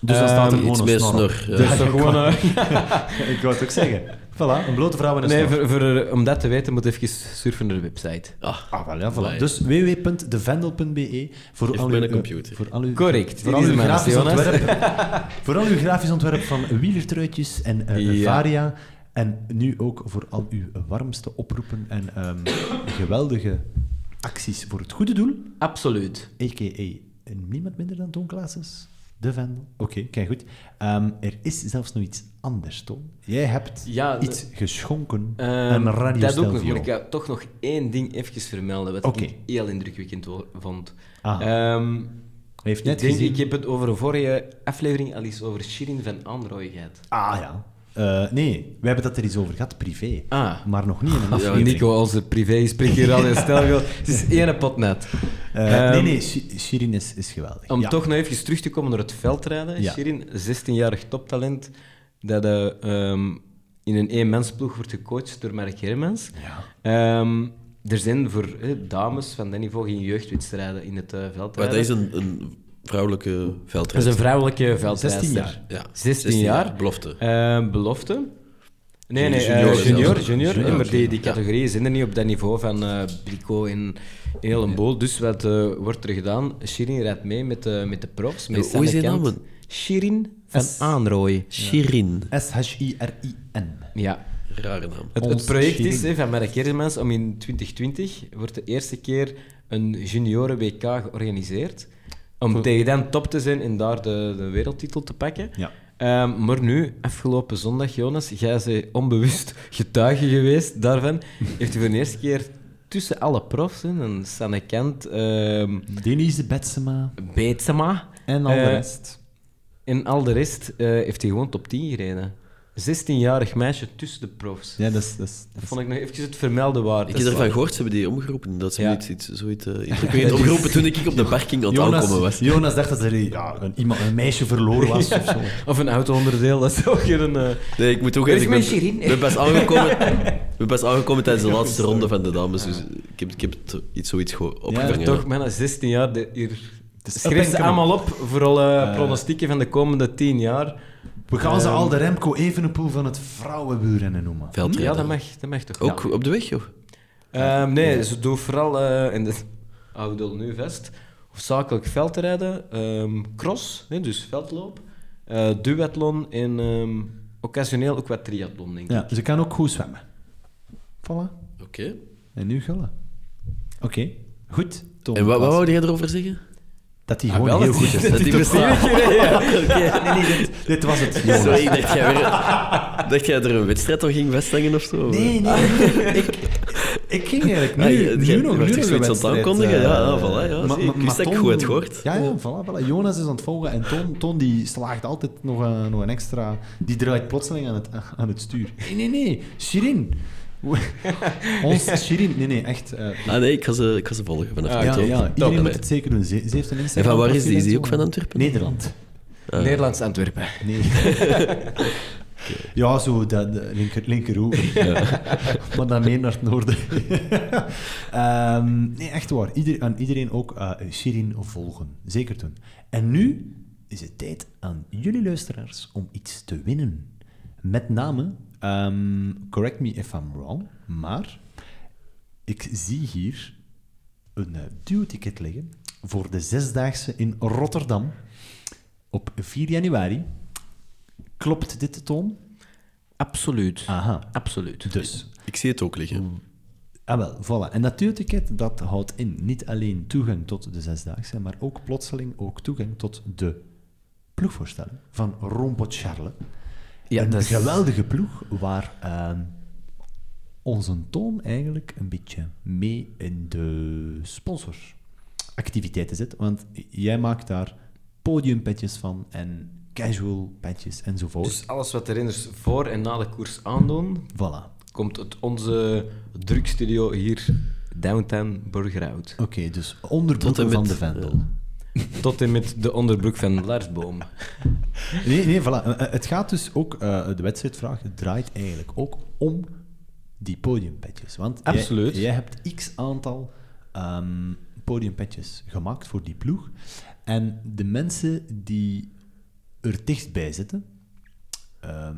Dus dan staat er Ehm, gewoon iets een meer snor ja. Dus dat is gewoon... eh, Ik wou het ook zeggen. Voilà, een blote vrouw en een nee, snor. voor, voor, eh, om dat te weten moet je even surfen naar de website. ah, Ah, wel ja, voilà. Dus www.devendel.be voor al uw... computer. Voor al uw, Correct, Voor dit al is uw mijn grafisch ontwerp. voor al uw grafisch ontwerp van wielertruitjes en eh Ja. Varia. En nu ook voor al uw warmste oproepen en ehm, geweldige acties voor het goede doel. Absoluut. A.k.a. niemand minder dan Toon. De Vendel. Oké, kijk goed. Ehm, er is zelfs nog iets anders, Toon. Jij hebt Ja, de- iets geschonken aan Radio dat ook nog, maar ik ga toch nog één ding even vermelden, wat ik heel indrukwekkend vond. Ah, Ehm, heeft ik, net denk, gezien... ik heb het over een vorige aflevering al eens over Shirin van Aanrooy gehad. Ah, ja. Eh, nee, we hebben dat er eens over gehad, privé. Ah, Maar nog niet in een ja, aflevering. Nico, onze privé spreekt hier al in stel. Het is één pot net. Eh, Ehm, nee, nee, Shi- Shirin is, is geweldig. Om ja. toch nog even terug te komen naar het veldrijden. Ja. Shirin, 16-jarig toptalent, dat eh, ehm, in een eenmansploeg wordt gecoacht door Mark Hermans. Ja. Ehm, er zijn voor eh, dames van dat niveau geen jeugdwedstrijden in het eh, maar veldrijden. dat is een, een vrouwelijke Dat is een vrouwelijke veldrijder. 16 jaar. Ja, 16 jaar. Belofte. Eh, belofte. Nee, nee, Junior junior, junior, junior, Junior, Eh, maar die, die ja. categorieën zijn er niet op dat niveau van eh Brico en heel een boel. Dus wat eh, wordt er gedaan? Shirin rijdt mee met de, met de profs. Met Hoe is die Kent. naam? Shirin van S. Aanrooy. Shirin. S-H-I-R-I-N. Ja. Rare naam. Het, project Shirin. is van Mark Hermans om in 2020 wordt de eerste keer een junioren-WK georganiseerd. Om tegen dan top te zijn en daar de, de wereldtitel te pakken. Ja. Ehm, maar nu, afgelopen zondag, Jonas, jij bent onbewust getuige geweest daarvan. Heeft hij voor de eerste keer tussen alle profs, hè, een Sanne Kent, ehm Denise Betsema Beetsema, en al de Eh, rest. En al de rest eh, heeft hij gewoon top 10 gereden. 16-jarig meisje tussen de profs. Ja, dat is... Dat, is, vond ik nog even het vermelden waard. Ik heb ervan gehoord, ze hebben die omgeroepen. Dat ze Ja. iets, iets, zoiets, eh, iets iets omgeroepen toen ik op de parking aan het aankomen was. Jonas dacht dat er ja, een, iemand, een meisje verloren was of zo. Of een auto-onderdeel, dat is ook geen... eh, Nee, ik moet ook even... mijn Ik ben, Shirin? ik ben pas aangekomen, ik ben pas aangekomen tijdens de laatste ronde van de dames, dus ik heb, ik heb het iets, zoiets gewoon opgevangen. toch, bijna 16 jaar. De, hier and ze allemaal op voor al eh, Eh. pronostieken van de komende 10 jaar. We gaan ze Ehm. al de Remco Evenepoel van het vrouwenbuurrennen noemen. Veldrijden. Ja, dat mag, dat mag toch Ook Ja. op de weg, joh? Ehm, nee, ze doen vooral eh in de oude nu vest. Hoofdzakelijk veldrijden, ehm, cross, hè, dus veldloop, eh duathlon en ehm, occasioneel ook wat triathlon, denk ik. Ja, ze kan ook goed zwemmen. Voilà. Oké. En nu gullen. Oké, goed. Tom En wat, wat wou jij erover zeggen? Dat hij Ah, gewoon wel, heel dat goed is. Dat die toch plezier wel- Nee, nee, dit, dit was het. Sorry, ik dacht jij, weer, dacht jij er een wedstrijd aan ging vasthangen of zo? Nee, nee. ik, ik ging eigenlijk nu, Ah, je- nu nog, werd nu nog zoiets een aan het wedstrijd, aankondigen? eh, Ja, ja, voilà, ja, ik wist dat ik goed had gehoord. Ja, ja, voilà, voilà. Jonas is aan het volgen en Ton, Ton die slaagt altijd nog een, nog een extra... Die draait plotseling aan het, aan het stuur. Nee, nee, nee. Shirin. Ons Shirin. Nee, nee, echt. eh, Ah nee, ik ga ze, ik ga ze volgen vanaf Ah, ja, ja, iedereen Top. moet het zeker doen. Ze, ze heeft een En Instagram. van waar is die? Is die ook en van. Antwerpen? Nederland. Ah. Nederlands Antwerpen. Nee. Ja, zo dat de linker, linkeroever. maar dan meer naar het noorden. Ehm, nee, echt waar. Ieder, aan iedereen ook eh Shirin volgen. Zeker doen. En nu is het tijd aan jullie luisteraars om iets te winnen. Met name, ehm, correct me if I'm wrong, maar ik zie hier een uh, duo-ticket liggen voor de Zesdaagse in Rotterdam op 4 januari. Klopt dit, Toon? Absoluut. Aha. Absoluut. Dus, Ik zie het ook liggen. ah wel, voilà. En dat duo-ticket, dat houdt in niet alleen toegang tot de Zesdaagse, maar ook plotseling ook toegang tot de ploegvoorstelling van Rompot Charles. Ja, een dat is- geweldige ploeg waar ehm, onze Toon eigenlijk een beetje mee in de sponsoractiviteiten zit. Want jij maakt daar podiumpetjes van en casual petjes enzovoort. Dus alles wat de renners voor en na de koers aandoen, Voilà. komt uit onze drukstudio hier downtown Burgerhout. Oké, dus en van de Vendel. Tot en met de onderbroek van Larsboom. Nee, nee, voilà. Eh, eh, Het gaat dus ook, eh, de wedstrijdvraag draait eigenlijk ook om die podiumpetjes. Want jij- Absoluut. Jij, hebt x aantal ehm, podiumpetjes gemaakt voor die ploeg. En de mensen die er dichtbij zitten, ehm,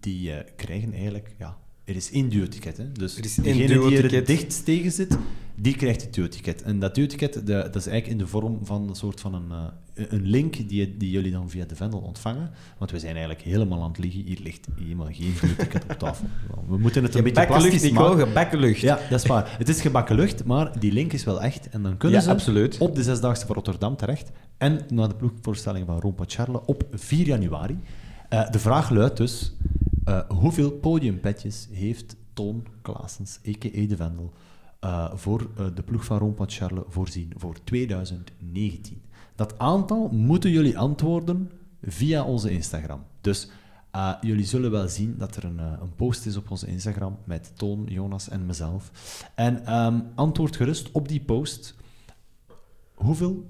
die krijgen eigenlijk, ja, er is één duo-ticket. Hè? Dus Er is één degene die er het dichtst tegen zit, die krijgt het duo-ticket. En dat duo-ticket, de- dat is eigenlijk in de vorm van een soort van een, eh, een link die, die jullie dan via de Vendel ontvangen. Want we zijn eigenlijk helemaal aan het liggen. Hier ligt helemaal geen duo-ticket op tafel. We moeten het een beetje plastisch maken. gebakken lucht. Ja, dat is waar. Het is gebakken lucht, maar die link is wel echt. En dan kunnen Ja, ze absoluut. op de Zesdaagse van Rotterdam terecht. En naar de ploegvoorstelling van Rompa Charles op 4 januari. Eh, de vraag luidt dus, eh, hoeveel podiumpetjes heeft Toon Klaasens, a.k.a. De Vendel, eh, voor eh, de ploeg van Rompa Charles voorzien voor 2019? Dat aantal moeten jullie antwoorden via onze Instagram. Dus eh, jullie zullen wel zien dat er een, een post is op onze Instagram met Toon, Jonas en mezelf. En ehm, antwoord gerust op die post. Hoeveel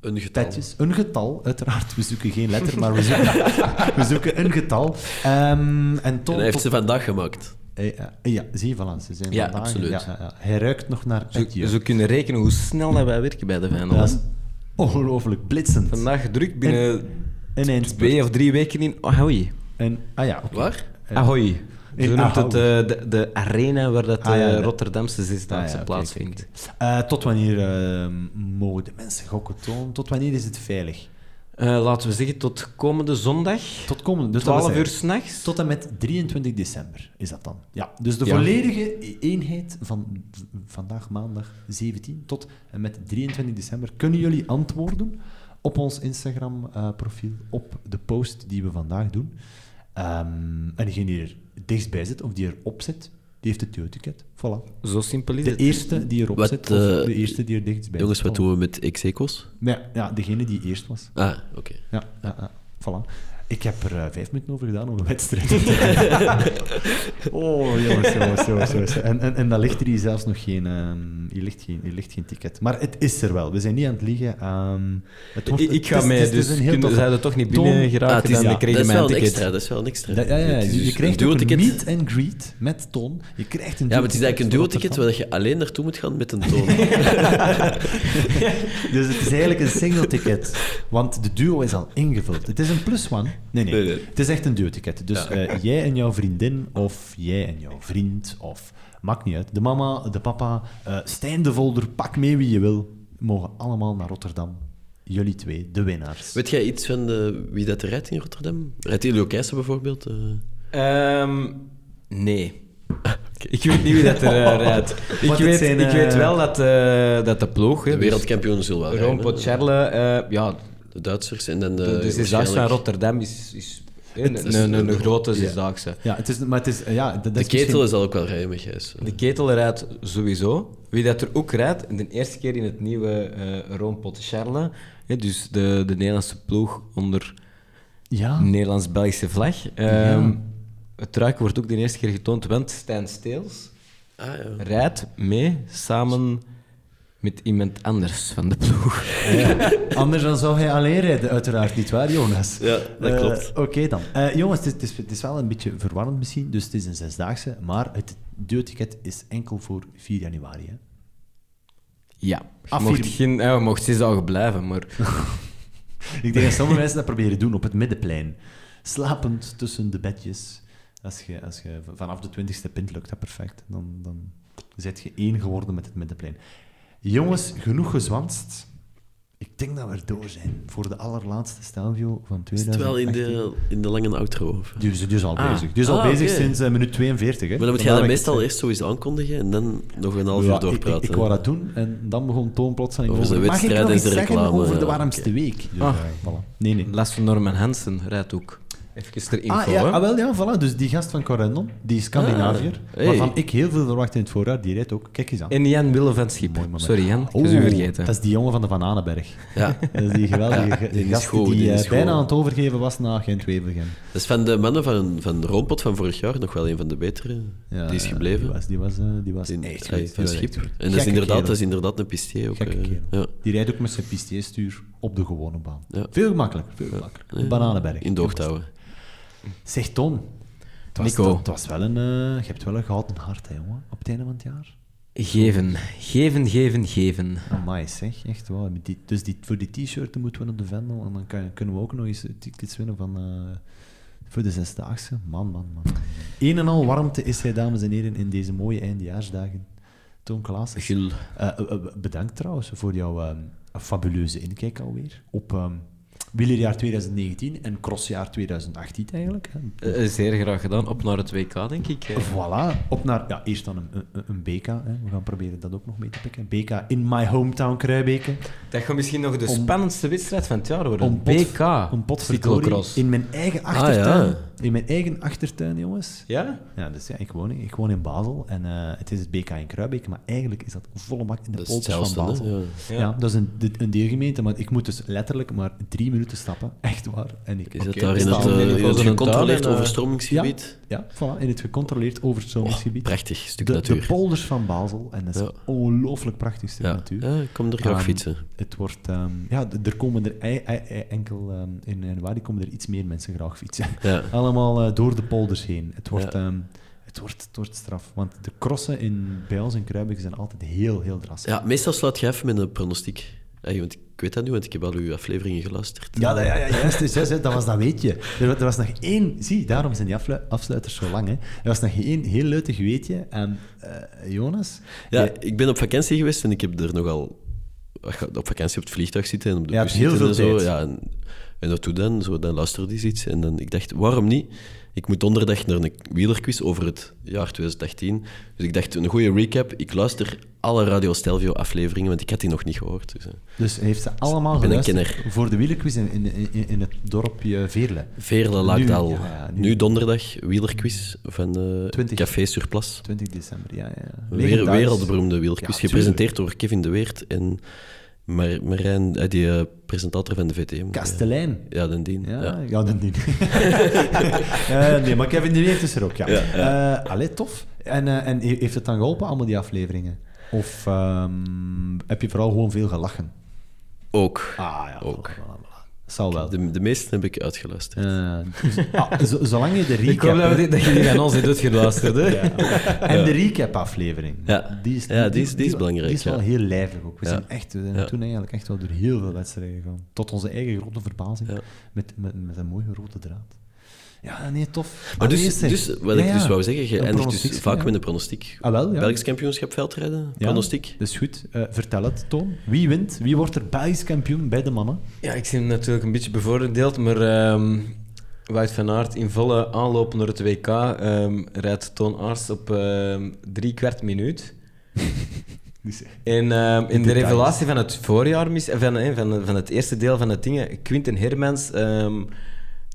Een getal. petjes? Een getal, uiteraard. We zoeken geen letter, maar we zoeken, we zoeken een getal. En Toon... En hij heeft ze vandaag gemaakt. Eh, eh, ja, zie je, voilà, ze zijn Ja, vandaag... absoluut. Ja, ja, ja. Hij ruikt nog naar Zo, petje. zo kunnen rekenen hoe snel dat wij werken bij de Vijandel. Dat is ongelooflijk blitsend. Vandaag druk binnen Een eindspurt. twee of drie weken in Ahoy. En, ah ja. Waar? Ahoy. In Zo noemt het eh, de, de arena waar dat Ah, ja, eh, de- Rotterdamse Ah, zesdaagse ja, oké, plaatsvindt. Eh, tot wanneer eh, mogen de mensen gokken toon? Tot wanneer is het veilig? Eh, laten we zeggen tot komende zondag, Tot komende... Dus dat 12 is uur s'nachts. Tot en met 23 december is dat dan. Ja, dus de Ja. volledige eenheid van vandaag maandag 17 tot en met 23 december kunnen jullie antwoorden op ons Instagram-profiel, op de post die we vandaag doen. Ehm, en degene die er dichtstbij zit, of die erop zit, die heeft het duo-ticket. Voilà. Zo simpel is De het. eerste die erop Wat, zit, of eh, de eerste die er dichtst bij Jongens, wat doen we met ex-equos? Ja, ja, degene die eerst was. Ah, oké. Ja, ja, ja. Voilà. Ik heb er eh, vijf minuten over gedaan om een wedstrijd te. Oh, jongens, jongens, jongens. jongens. En, en, en dan ligt er hier zelfs nog geen, ehm, hier ligt geen, hier ligt geen ticket. Maar het is er wel. We zijn niet aan het liegen. ehm, het wordt, Ik, ik ga mee, dus zij er toch niet binnen Ah, geraken, het is, dan ja, kreeg dat je is wel mijn een ticket. extra. Dat is wel een extra. Ja, ja, ja. Je, je dus krijgt een meet and greet met Toon. Je krijgt een Ja, maar het is eigenlijk een duo-ticket waar je alleen naartoe moet gaan met een toon. Dus het is eigenlijk een single ticket. Want de duo is al ingevuld. Het is een plus one. Nee, nee. Nee, nee. Het is echt een duo-ticket. Dus Ja. eh, jij en jouw vriendin, of jij en jouw vriend, of maakt niet uit. De mama, de papa, eh Stijn de Volder, pak mee wie je wil. Mogen allemaal naar Rotterdam. Jullie twee, de winnaars. Weet jij iets van de, wie dat er rijdt in Rotterdam? Rijdt Elio Keijsen bijvoorbeeld? eh? Ehm, nee. Ik weet niet wie dat er rijdt. Ik, weet, zijn, ik weet wel dat, eh, dat de ploeg... de dus wereldkampioen zullen wel Ron rijden, hè? Pocherle, eh, ja, De Duitsers en dan de... de, de Zesdaagse waarschijnlijk- van Rotterdam is, is een, is een, een, een- grote. Zesdaagse. Ja, het is, maar het is... eh, Ja, dat, dat De is ketel misschien- zal ook wel Gijs. De ketel rijdt sowieso. Wie dat er ook rijdt, de eerste keer in het nieuwe eh Ron Pocherle, hè, dus de, de Nederlandse ploeg onder Ja, Nederlands-Belgische vlag. Ehm, Het truik wordt ook de eerste keer getoond, want Stijn Steels Ah, ja. rijdt mee samen met iemand anders van de ploeg. Ja. Anders dan zou hij alleen rijden, uiteraard niet waar, Jonas? Ja, dat Eh, klopt. Oké dan. Eh, jongens, het is, het, is, wel een beetje verwarrend misschien, dus het is een zesdaagse, maar het duurticket is enkel voor 4 januari. Hè? Ja, Ah, mocht, geen, ja, je mocht zes dagen blijven, maar Ik denk dat sommige mensen dat proberen doen op het middenplein. Slapend tussen de bedjes. Als je, als je vanaf de 20ste pint lukt dat perfect. Dan, dan zet je één geworden met het middenplein. Jongens, genoeg gezwanst. Ik denk dat we er door zijn voor de allerlaatste Stelvio van Is het 2018. wel in de, in de lange outro? Of? Die is, die is al Ah. bezig. Die is al Ah, bezig sinds eh, minuut 42. Hè. Maar dan moet jij Vandaar dat ik het meestal zei. eerst sowieso aankondigen en dan nog een half Ja, uur ik, doorpraten. ik, ik wou dat doen en dan begon Toon plotseling Over over... ik wedstrijd nog en zeggen reclame, over de ja, warmste week? Dus, Ah. ja, voilà. Nee, nee. Les van Norman Hansen rijdt ook. Even ter info, Ah, ja, ah, wel, ja, voilà. Dus die gast van Corendon, die Scandinaviër, Ah, hey. waarvan ik heel veel verwacht in het voorjaar, die rijdt ook. Kijk eens aan. En Jan Wille van Schip. Sorry Jan, ik was Oeh, u vergeten. Dat is die jongen van de Bananenberg. Ja, Dat is die geweldige Ja, die gast goed, die, die eh, bijna goed. aan het overgeven was na Gent-Wevelgem. dat is van de mannen van, van Roompot van vorig jaar nog wel een van de betere. Ja, die is gebleven. Die was, die was, eh, die was Die- echt goed. van Schip. En dat is, inderdaad, dat is inderdaad een pistier ook. Eh, ja. Die rijdt ook met zijn pistierstuur op de gewone baan. Ja. Veel gemakkelijker. Veel gemakkelijker. Ja. Bananenberg. In doog te houden. Zeg Ton, het was, Nico. Het was wel een, eh, je hebt wel een gouden hart, hè, jongen, op het einde van het jaar. Geven, geven, geven, geven. Amai, zeg, echt die, dus die, voor die t-shirten moeten we naar de Vendel en dan kan, kunnen we ook nog eens tickets winnen van, eh, voor de Zesdaagse. Man, man, man. Een en al warmte is hij, dames en heren, in deze mooie eindejaarsdagen. Toon Klaassen. Eh, eh, bedankt trouwens voor jouw ehm, fabuleuze inkijk alweer op ehm wielerjaar 2019 en crossjaar 2018 eigenlijk. Hè. Eh, zeer graag gedaan. Op naar het WK, denk ik. eh. Voilà, op naar, ja, eerst dan een, een, een BK. Hè. We gaan proberen dat ook nog mee te pikken. BK in my hometown Kruibeke. Dat gaat misschien nog de Om- spannendste wedstrijd van het jaar worden. Om pot- BK. Een potverdorie cyclocross. in mijn eigen achtertuin. ja. In mijn eigen achtertuin, jongens. Ja? Ja, dus ja, ik woon, ik woon in Basel en eh, het is het BK in Kruibeke, maar eigenlijk is dat volle bak in de polders van. Basel. hè, Ja. Ja. dat is een, een deelgemeente, maar ik moet dus letterlijk maar drie minuten stappen. Echt waar. En ik, Is dat Oké, daar in het, in gecontroleerd en, overstromingsgebied? Ja, voilà, in het gecontroleerd overstromingsgebied. Prachtig stuk de, de polders van Basel. En dat is Ja. een ongelooflijk prachtig stuk ja. natuur. ja, ik kom er graag Ehm, fietsen. Het wordt... ehm, ja, er komen er enkel... ehm, in januari komen er iets meer mensen graag fietsen. Ja. Allemaal eh, door de polders heen. Het wordt, Ja. ehm, het wordt, het wordt straf. Want de crossen in, bij ons in zijn altijd heel, heel drastisch. ja, meestal sluit je even met een pronostiek. Hey, want ik weet dat nu, want ik heb al uw afleveringen geluisterd. Ja, dat, ja, ja juist, dus, juist, dat was dat weetje. Er, wa- er was nog één... Zie, daarom zijn die afsluiters zo lang. Hè. Er was nog één heel leutig weetje. En eh, Jonas... Ja, ik ben op vakantie geweest en ik heb er nogal... Op vakantie op het vliegtuig zitten en op de Je bus zitten veel en zo. tijd. Ja, en En dat doe dan, zo, dan luisterde hij iets. En dan, ik dacht, waarom niet? Ik moet donderdag naar een wielerquiz over het jaar 2018. Dus ik dacht, een goede recap. Ik luister alle Radio Stelvio afleveringen, want ik had die nog niet gehoord. Dus, eh. Dus heeft ze allemaal een geluisterd voor de wielerquiz in, in, in, in het dorpje Veerle. Veerle Laagdal. Nu, Nu, ja, ja, nu. donderdag wielerquiz van 20. Café Surplas. 20 december, ja. ja. Weer, wereldberoemde wielerquiz. Gepresenteerd door Kevin de Weert en Mar Marijn, eh, die eh, presentator van de VTM. Kastelein. Ja, den dien. Ja, Ja. ja. Eh, nee, maar Kevin de Weert is er ook, ja. Ja, Eh, allee, tof. En, eh, en he- heeft het dan geholpen, allemaal die afleveringen? Of ehm, heb je vooral gewoon veel gelachen? Ook. Ah ja, Ook. voilà, voilà, voilà. Zal wel. De, de meeste heb ik uitgeluisterd. Eh, dus- ah, zo- zolang je de recap... Ik hoop dat, we dat je die aan ons hebt uitgeluisterd. Hè? En de recap-aflevering. Ja. Die is, Ja, die is- die is belangrijk, Die is wel ja. heel lijvig ook. We, Ja. zijn echt, we zijn Ja. toen eigenlijk echt wel door heel veel wedstrijden gegaan. Tot onze eigen grote verbazing. Ja. Met, met, met een mooie rode draad. Ja, nee, tof. Maar dus, Allee, dus wat Ja, ik dus ja. wou zeggen, je eindigt dus vaak ja. met een pronostiek. Ah, wel, ja. Belgisch kampioenschap veldrijden, Ja, pronostiek. Dat is goed. Eh, vertel het, Toon. Wie wint? Wie wordt er Belgisch kampioen bij de mannen? Ja, ik zie hem natuurlijk een beetje bevoordeeld, maar ehm Wout van Aert in volle aanloop naar het WK ehm, rijdt Toon Aerts op ehm, drie kwart minuut. En ehm, in de revelatie van het voorjaar, mis- van, eh, van, van het eerste deel van het dingen, Quinten Hermans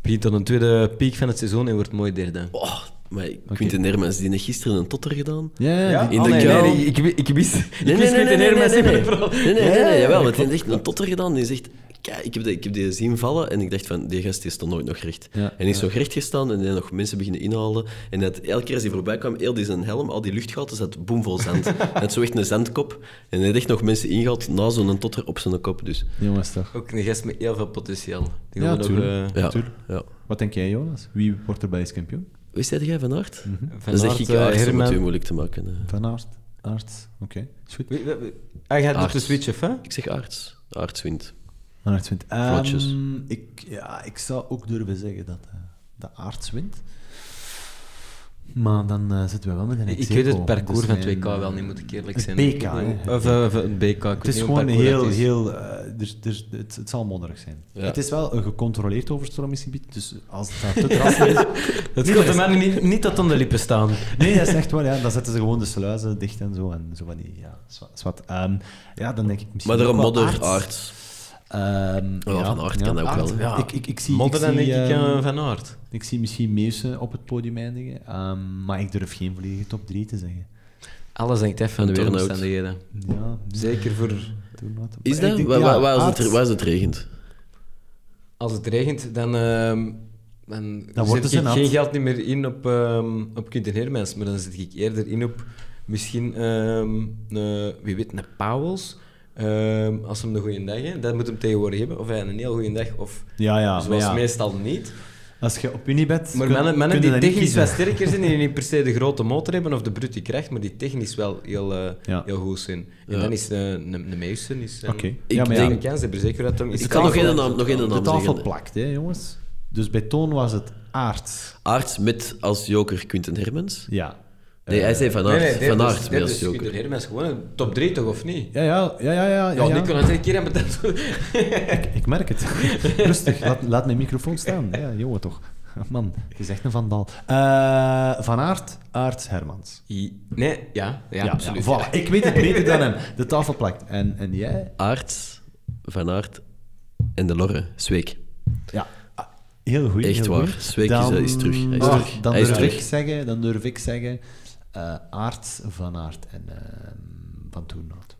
begint tot een tweede piek van het seizoen en wordt mooi derde. Oh, maar Quinten Hermans, die heeft gisteren een totter gedaan. Ja, In Oh, de nee, nee, nee, ik, ik, ik wist, ik Nee, wist nee, nee, Quinten nee, nee, nee. meer vooral- Nee, nee, nee, Ja, nee, ja, jawel, ja, want die heeft echt een totter gedaan. Die zegt, kijk, ik heb, die, ik heb die zien vallen en ik dacht van, die gast die stond nooit nog recht. Ja, en hij is nog recht gestaan en hij nog mensen beginnen inhalen. En dat, elke keer als hij voorbij kwam, heel die zijn helm, al die luchtgaten, zat boomvol zand. hij had zo echt een zandkop. En hij had echt nog mensen ingehaald na zo'n totter op zijn kop. Dus Jongens, toch. Ook een gast met heel veel potentieel. Die Ja, wil nog, tuurlijk. eh, ja, ja. Wat denk jij, Jonas? Wie wordt er Belgisch kampioen? Wist jij jij van Aert? Van Dan zeg ik Aert, om het u moeilijk te maken. Van Aert. Aert. Oké, is goed. Wie- wie- wie- je gaat op de switch, of hè? Ik zeg Aerts. Aerts wint. Aert wint. Vlotjes. Ehm, ik, ja, ik zou ook durven zeggen dat, eh dat Aerts wint. Maar dan eh, zitten we wel met een Ik weet het parcours Dus van het mijn, WK wel eh, niet, moet ik eerlijk het zijn. BK, hè. Of, of het BK. Het is gewoon heel, dat is. heel eh, er, er, het, het zal modderig zijn. Ja. Het is wel een gecontroleerd overstromingsgebied, dus als het daar te drassig is... Het Nee, komt dat de niet, niet tot aan de lippen staan. Nee, dat is echt waar. Ja. Dan zetten ze gewoon de sluizen dicht en zo. En zo van die, ja, zwa- zwart. Ehm, ja, dan denk ik misschien Maar er een wel modder. Ehm, Oh, Van Aert kan ook Aert. wel. Ja. Ik, ik, ik zie, Modder ik dan zie, denk ik ehm, eh, Van Aert. ik zie misschien Meeuwse op het podium eindigen, ehm, maar ik durf geen volledige top 3 te zeggen. Alles hangt af van de weeromstandigheden. Ja, Zeker voor... Is dat? denk- ja, waar, het, waar het regent? Als het regent, dan... ehm dan Dan zet ik geen geld niet meer in op, ehm op Quinten Hermans, maar dan zet ik eerder in op misschien, ehm, een- wie weet, een Pauwels. Ehm, als hem een goede dag heeft, dat moet hem tegenwoordig hebben. Of hij een heel goede dag, of Ja, ja, zoals ja, meestal niet. als je op Unibet... Maar kun- mannen, mannen die technisch wat kiezen. sterker zijn, die niet per se de grote motor hebben of de brute kracht, maar die technisch wel heel, eh, Ja. heel goed zijn. En Ja. dan is eh, een, een is een, Oké. ik Ja, maar denk ja. een hebben, zeker dat hem is. Ik kan nog één naam, nog één De naam tafel zeggen. plakt, hè, jongens. Dus bij Toon was het Aert. Aerts met als joker Quinten Hermans. Ja. Nee, hij zei Van Nee, Aert. nee, van Aert is joker. Quinten Hermans gewoon een top 3 toch, of niet? Ja, ja, ja, ja. ja, Ja, ja. het een keer hebben. dat- Ik merk het. Rustig, laat, laat mijn microfoon staan. Ja, jongen toch. Man, het is echt een vandal. Eh van Aert, Aert Hermans. I- Nee, ja, ja, absoluut. voilà. Ik weet het beter dan hem. De tafel plakt. En, en jij? Aerts, Van Aert en de Lorre. Zweek. Ja. Ah, Heel goed. Echt heel waar. goed. Zweek is, eh, is terug. Hij is ah, terug. Dan Hij is durf terug. ik zeggen, dan durf ik zeggen eh Aert, Van Aert en eh, Van Toernout.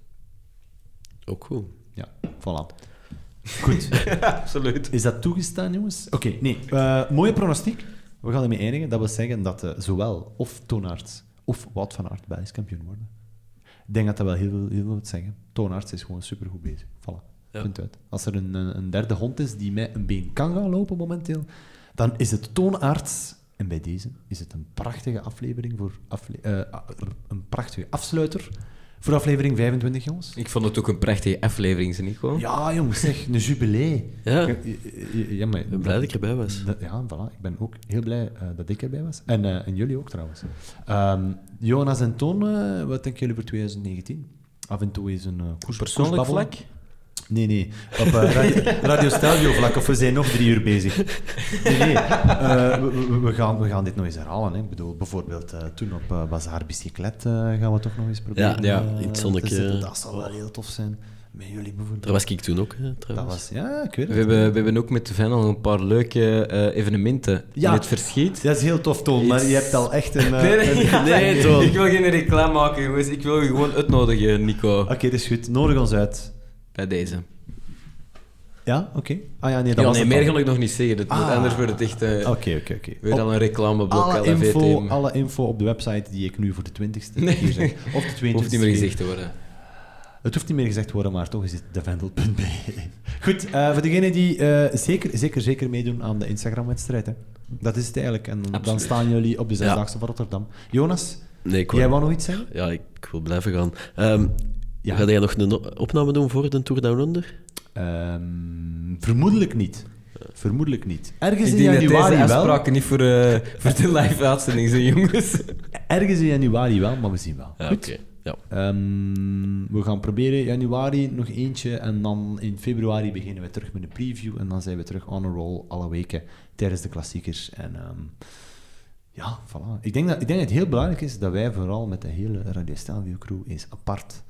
Ook goed. Ja, voilà. Goed. absoluut. Is dat toegestaan, jongens? Oké, nee. Eh, mooie pronostiek. We gaan ermee eindigen. Dat wil zeggen dat eh, zowel of Toonaerts of Wout van Aert Belgisch kampioen worden. Ik denk dat dat wel heel veel, heel veel wil zeggen. Toonaerts is gewoon supergoed bezig. Voilà. Ja. Punt uit. Als er een, een een derde hond is die met een been kan gaan lopen momenteel, dan is het Toonaerts. En bij deze is het een prachtige aflevering voor afle eh, een prachtige afsluiter voor aflevering 25, jongens. Ik vond het ook een prachtige aflevering, ze niet gewoon? Ja, jongens, zeg, een jubilee. Ja. Ja, maar, Ik ben blij dat ik erbij was. dat- ja, voilà. Ik ben ook heel blij eh, dat ik erbij was. En, eh, en jullie ook trouwens. Ehm, Jonas en Toon, eh, wat denken jullie voor 2019? Af en toe is een uh, koers, Persoonlijk vlak? Nee, nee. Op eh, radio, radio Stelvio vlak, of we zijn nog drie uur bezig. Nee, nee. Eh, we, we- we gaan, we gaan dit nog eens herhalen. Hè. Ik bedoel, bijvoorbeeld eh, toen op uh, Bazaar Bicyclet eh, gaan we toch nog eens proberen. Ja, in het zonnetje. Dat zal wel heel tof zijn. Met jullie bijvoorbeeld. Daar was ik toen ook, hè, Dat trouwens. was, ja, ik weet We het. hebben, we hebben ook met de al een paar leuke eh, evenementen Ja. in het verschiet. Dat is heel tof, Toon, maar je hebt al echt een... Nee, nee, een- nee, Toon. Ik wil geen reclame maken, jongens. Ik wil je gewoon uitnodigen, Nico. Oké, dat is goed. Nodig ons uit. Bij deze. Ja, oké. Ah ja, nee, dat Ja, was nee, het meer kan ik nog niet zeggen. Dat, Ah. Anders wordt het echt eh, Oké, oké, oké. weer Op- al een reclameblok. Alle info, alle info op de website die ik nu voor de 20ste Nee. keer zeg. Of de 22ste Hoeft niet meer gezegd te worden. Het hoeft niet meer gezegd te worden, maar toch is het devendel.be. Goed, eh, voor degenen die eh, zeker, zeker, zeker meedoen aan de Instagram-wedstrijd. hè. Dat is het eigenlijk. En dan staan jullie op de Zesdaagse van Rotterdam. Jonas, Nee, ik jij wou- wou nog iets zeggen? Ja, ik wil blijven gaan. Ehm Ja. Ga jij nog een opname doen voor de Tour Down Under? Ehm, vermoedelijk niet. Vermoedelijk niet. Ergens Ik in januari deze wel. afspraken niet voor, eh, voor de live-uitzending zijn, jongens. Ergens in januari wel, maar we zien wel. Ja, Goed. oké. Ja. Ehm, we gaan proberen januari nog eentje en dan in februari beginnen we terug met een preview en dan zijn we terug on a roll alle weken tijdens de klassiekers. En ehm, ja, voilà. Ik denk, dat, ik denk dat het heel belangrijk is dat wij vooral met de hele Radio Stelvio crew eens apart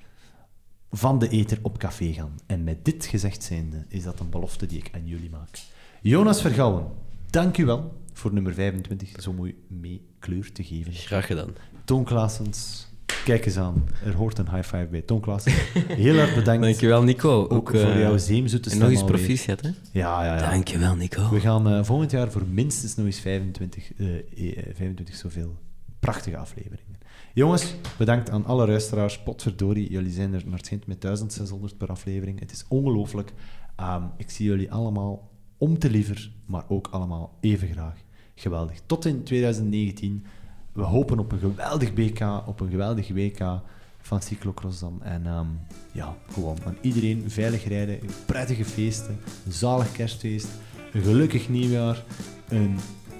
van de eter op café gaan. En met dit gezegd zijnde is dat een belofte die ik aan jullie maak. Jonas Vergouwen, dank u wel voor nummer 25 zo mooi mee kleur te geven. Graag gedaan. Toon Klaassens, kijk eens aan. Er hoort een high five bij. Toon Klaassens, heel erg bedankt. Dankjewel, Nico. Ook, voor eh, jouw zeemzoete En stem nog eens proficiat, hè? Ja, ja, ja. Dankjewel, Nico. We gaan eh, volgend jaar voor minstens nog eens 25, eh, eh, 25 zoveel prachtige afleveringen. Jongens, bedankt aan alle luisteraars. Potverdorie, jullie zijn er naar het met 1600 per aflevering. Het is ongelooflijk. Ehm, ik zie jullie allemaal om te liever, maar ook allemaal even graag. Geweldig. Tot in 2019. We hopen op een geweldig BK, op een geweldig WK van Cyclocross dan. En ehm, ja, gewoon aan iedereen veilig rijden, prettige feesten, een zalig kerstfeest, een gelukkig nieuwjaar, een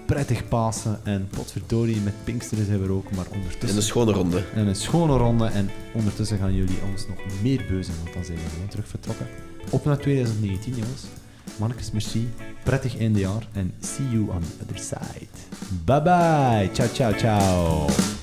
prettig Pasen en potverdorie met Pinksteren zijn we er ook, maar En ondertussen... een schone ronde. En een schone ronde. En ondertussen gaan jullie ons nog meer beuzen, want dan zijn we gewoon terug vertrokken. Op naar 2019, jongens. Mannetjes, merci. Prettig eindejaar. En see you on the other side. Bye bye. Ciao, ciao, ciao.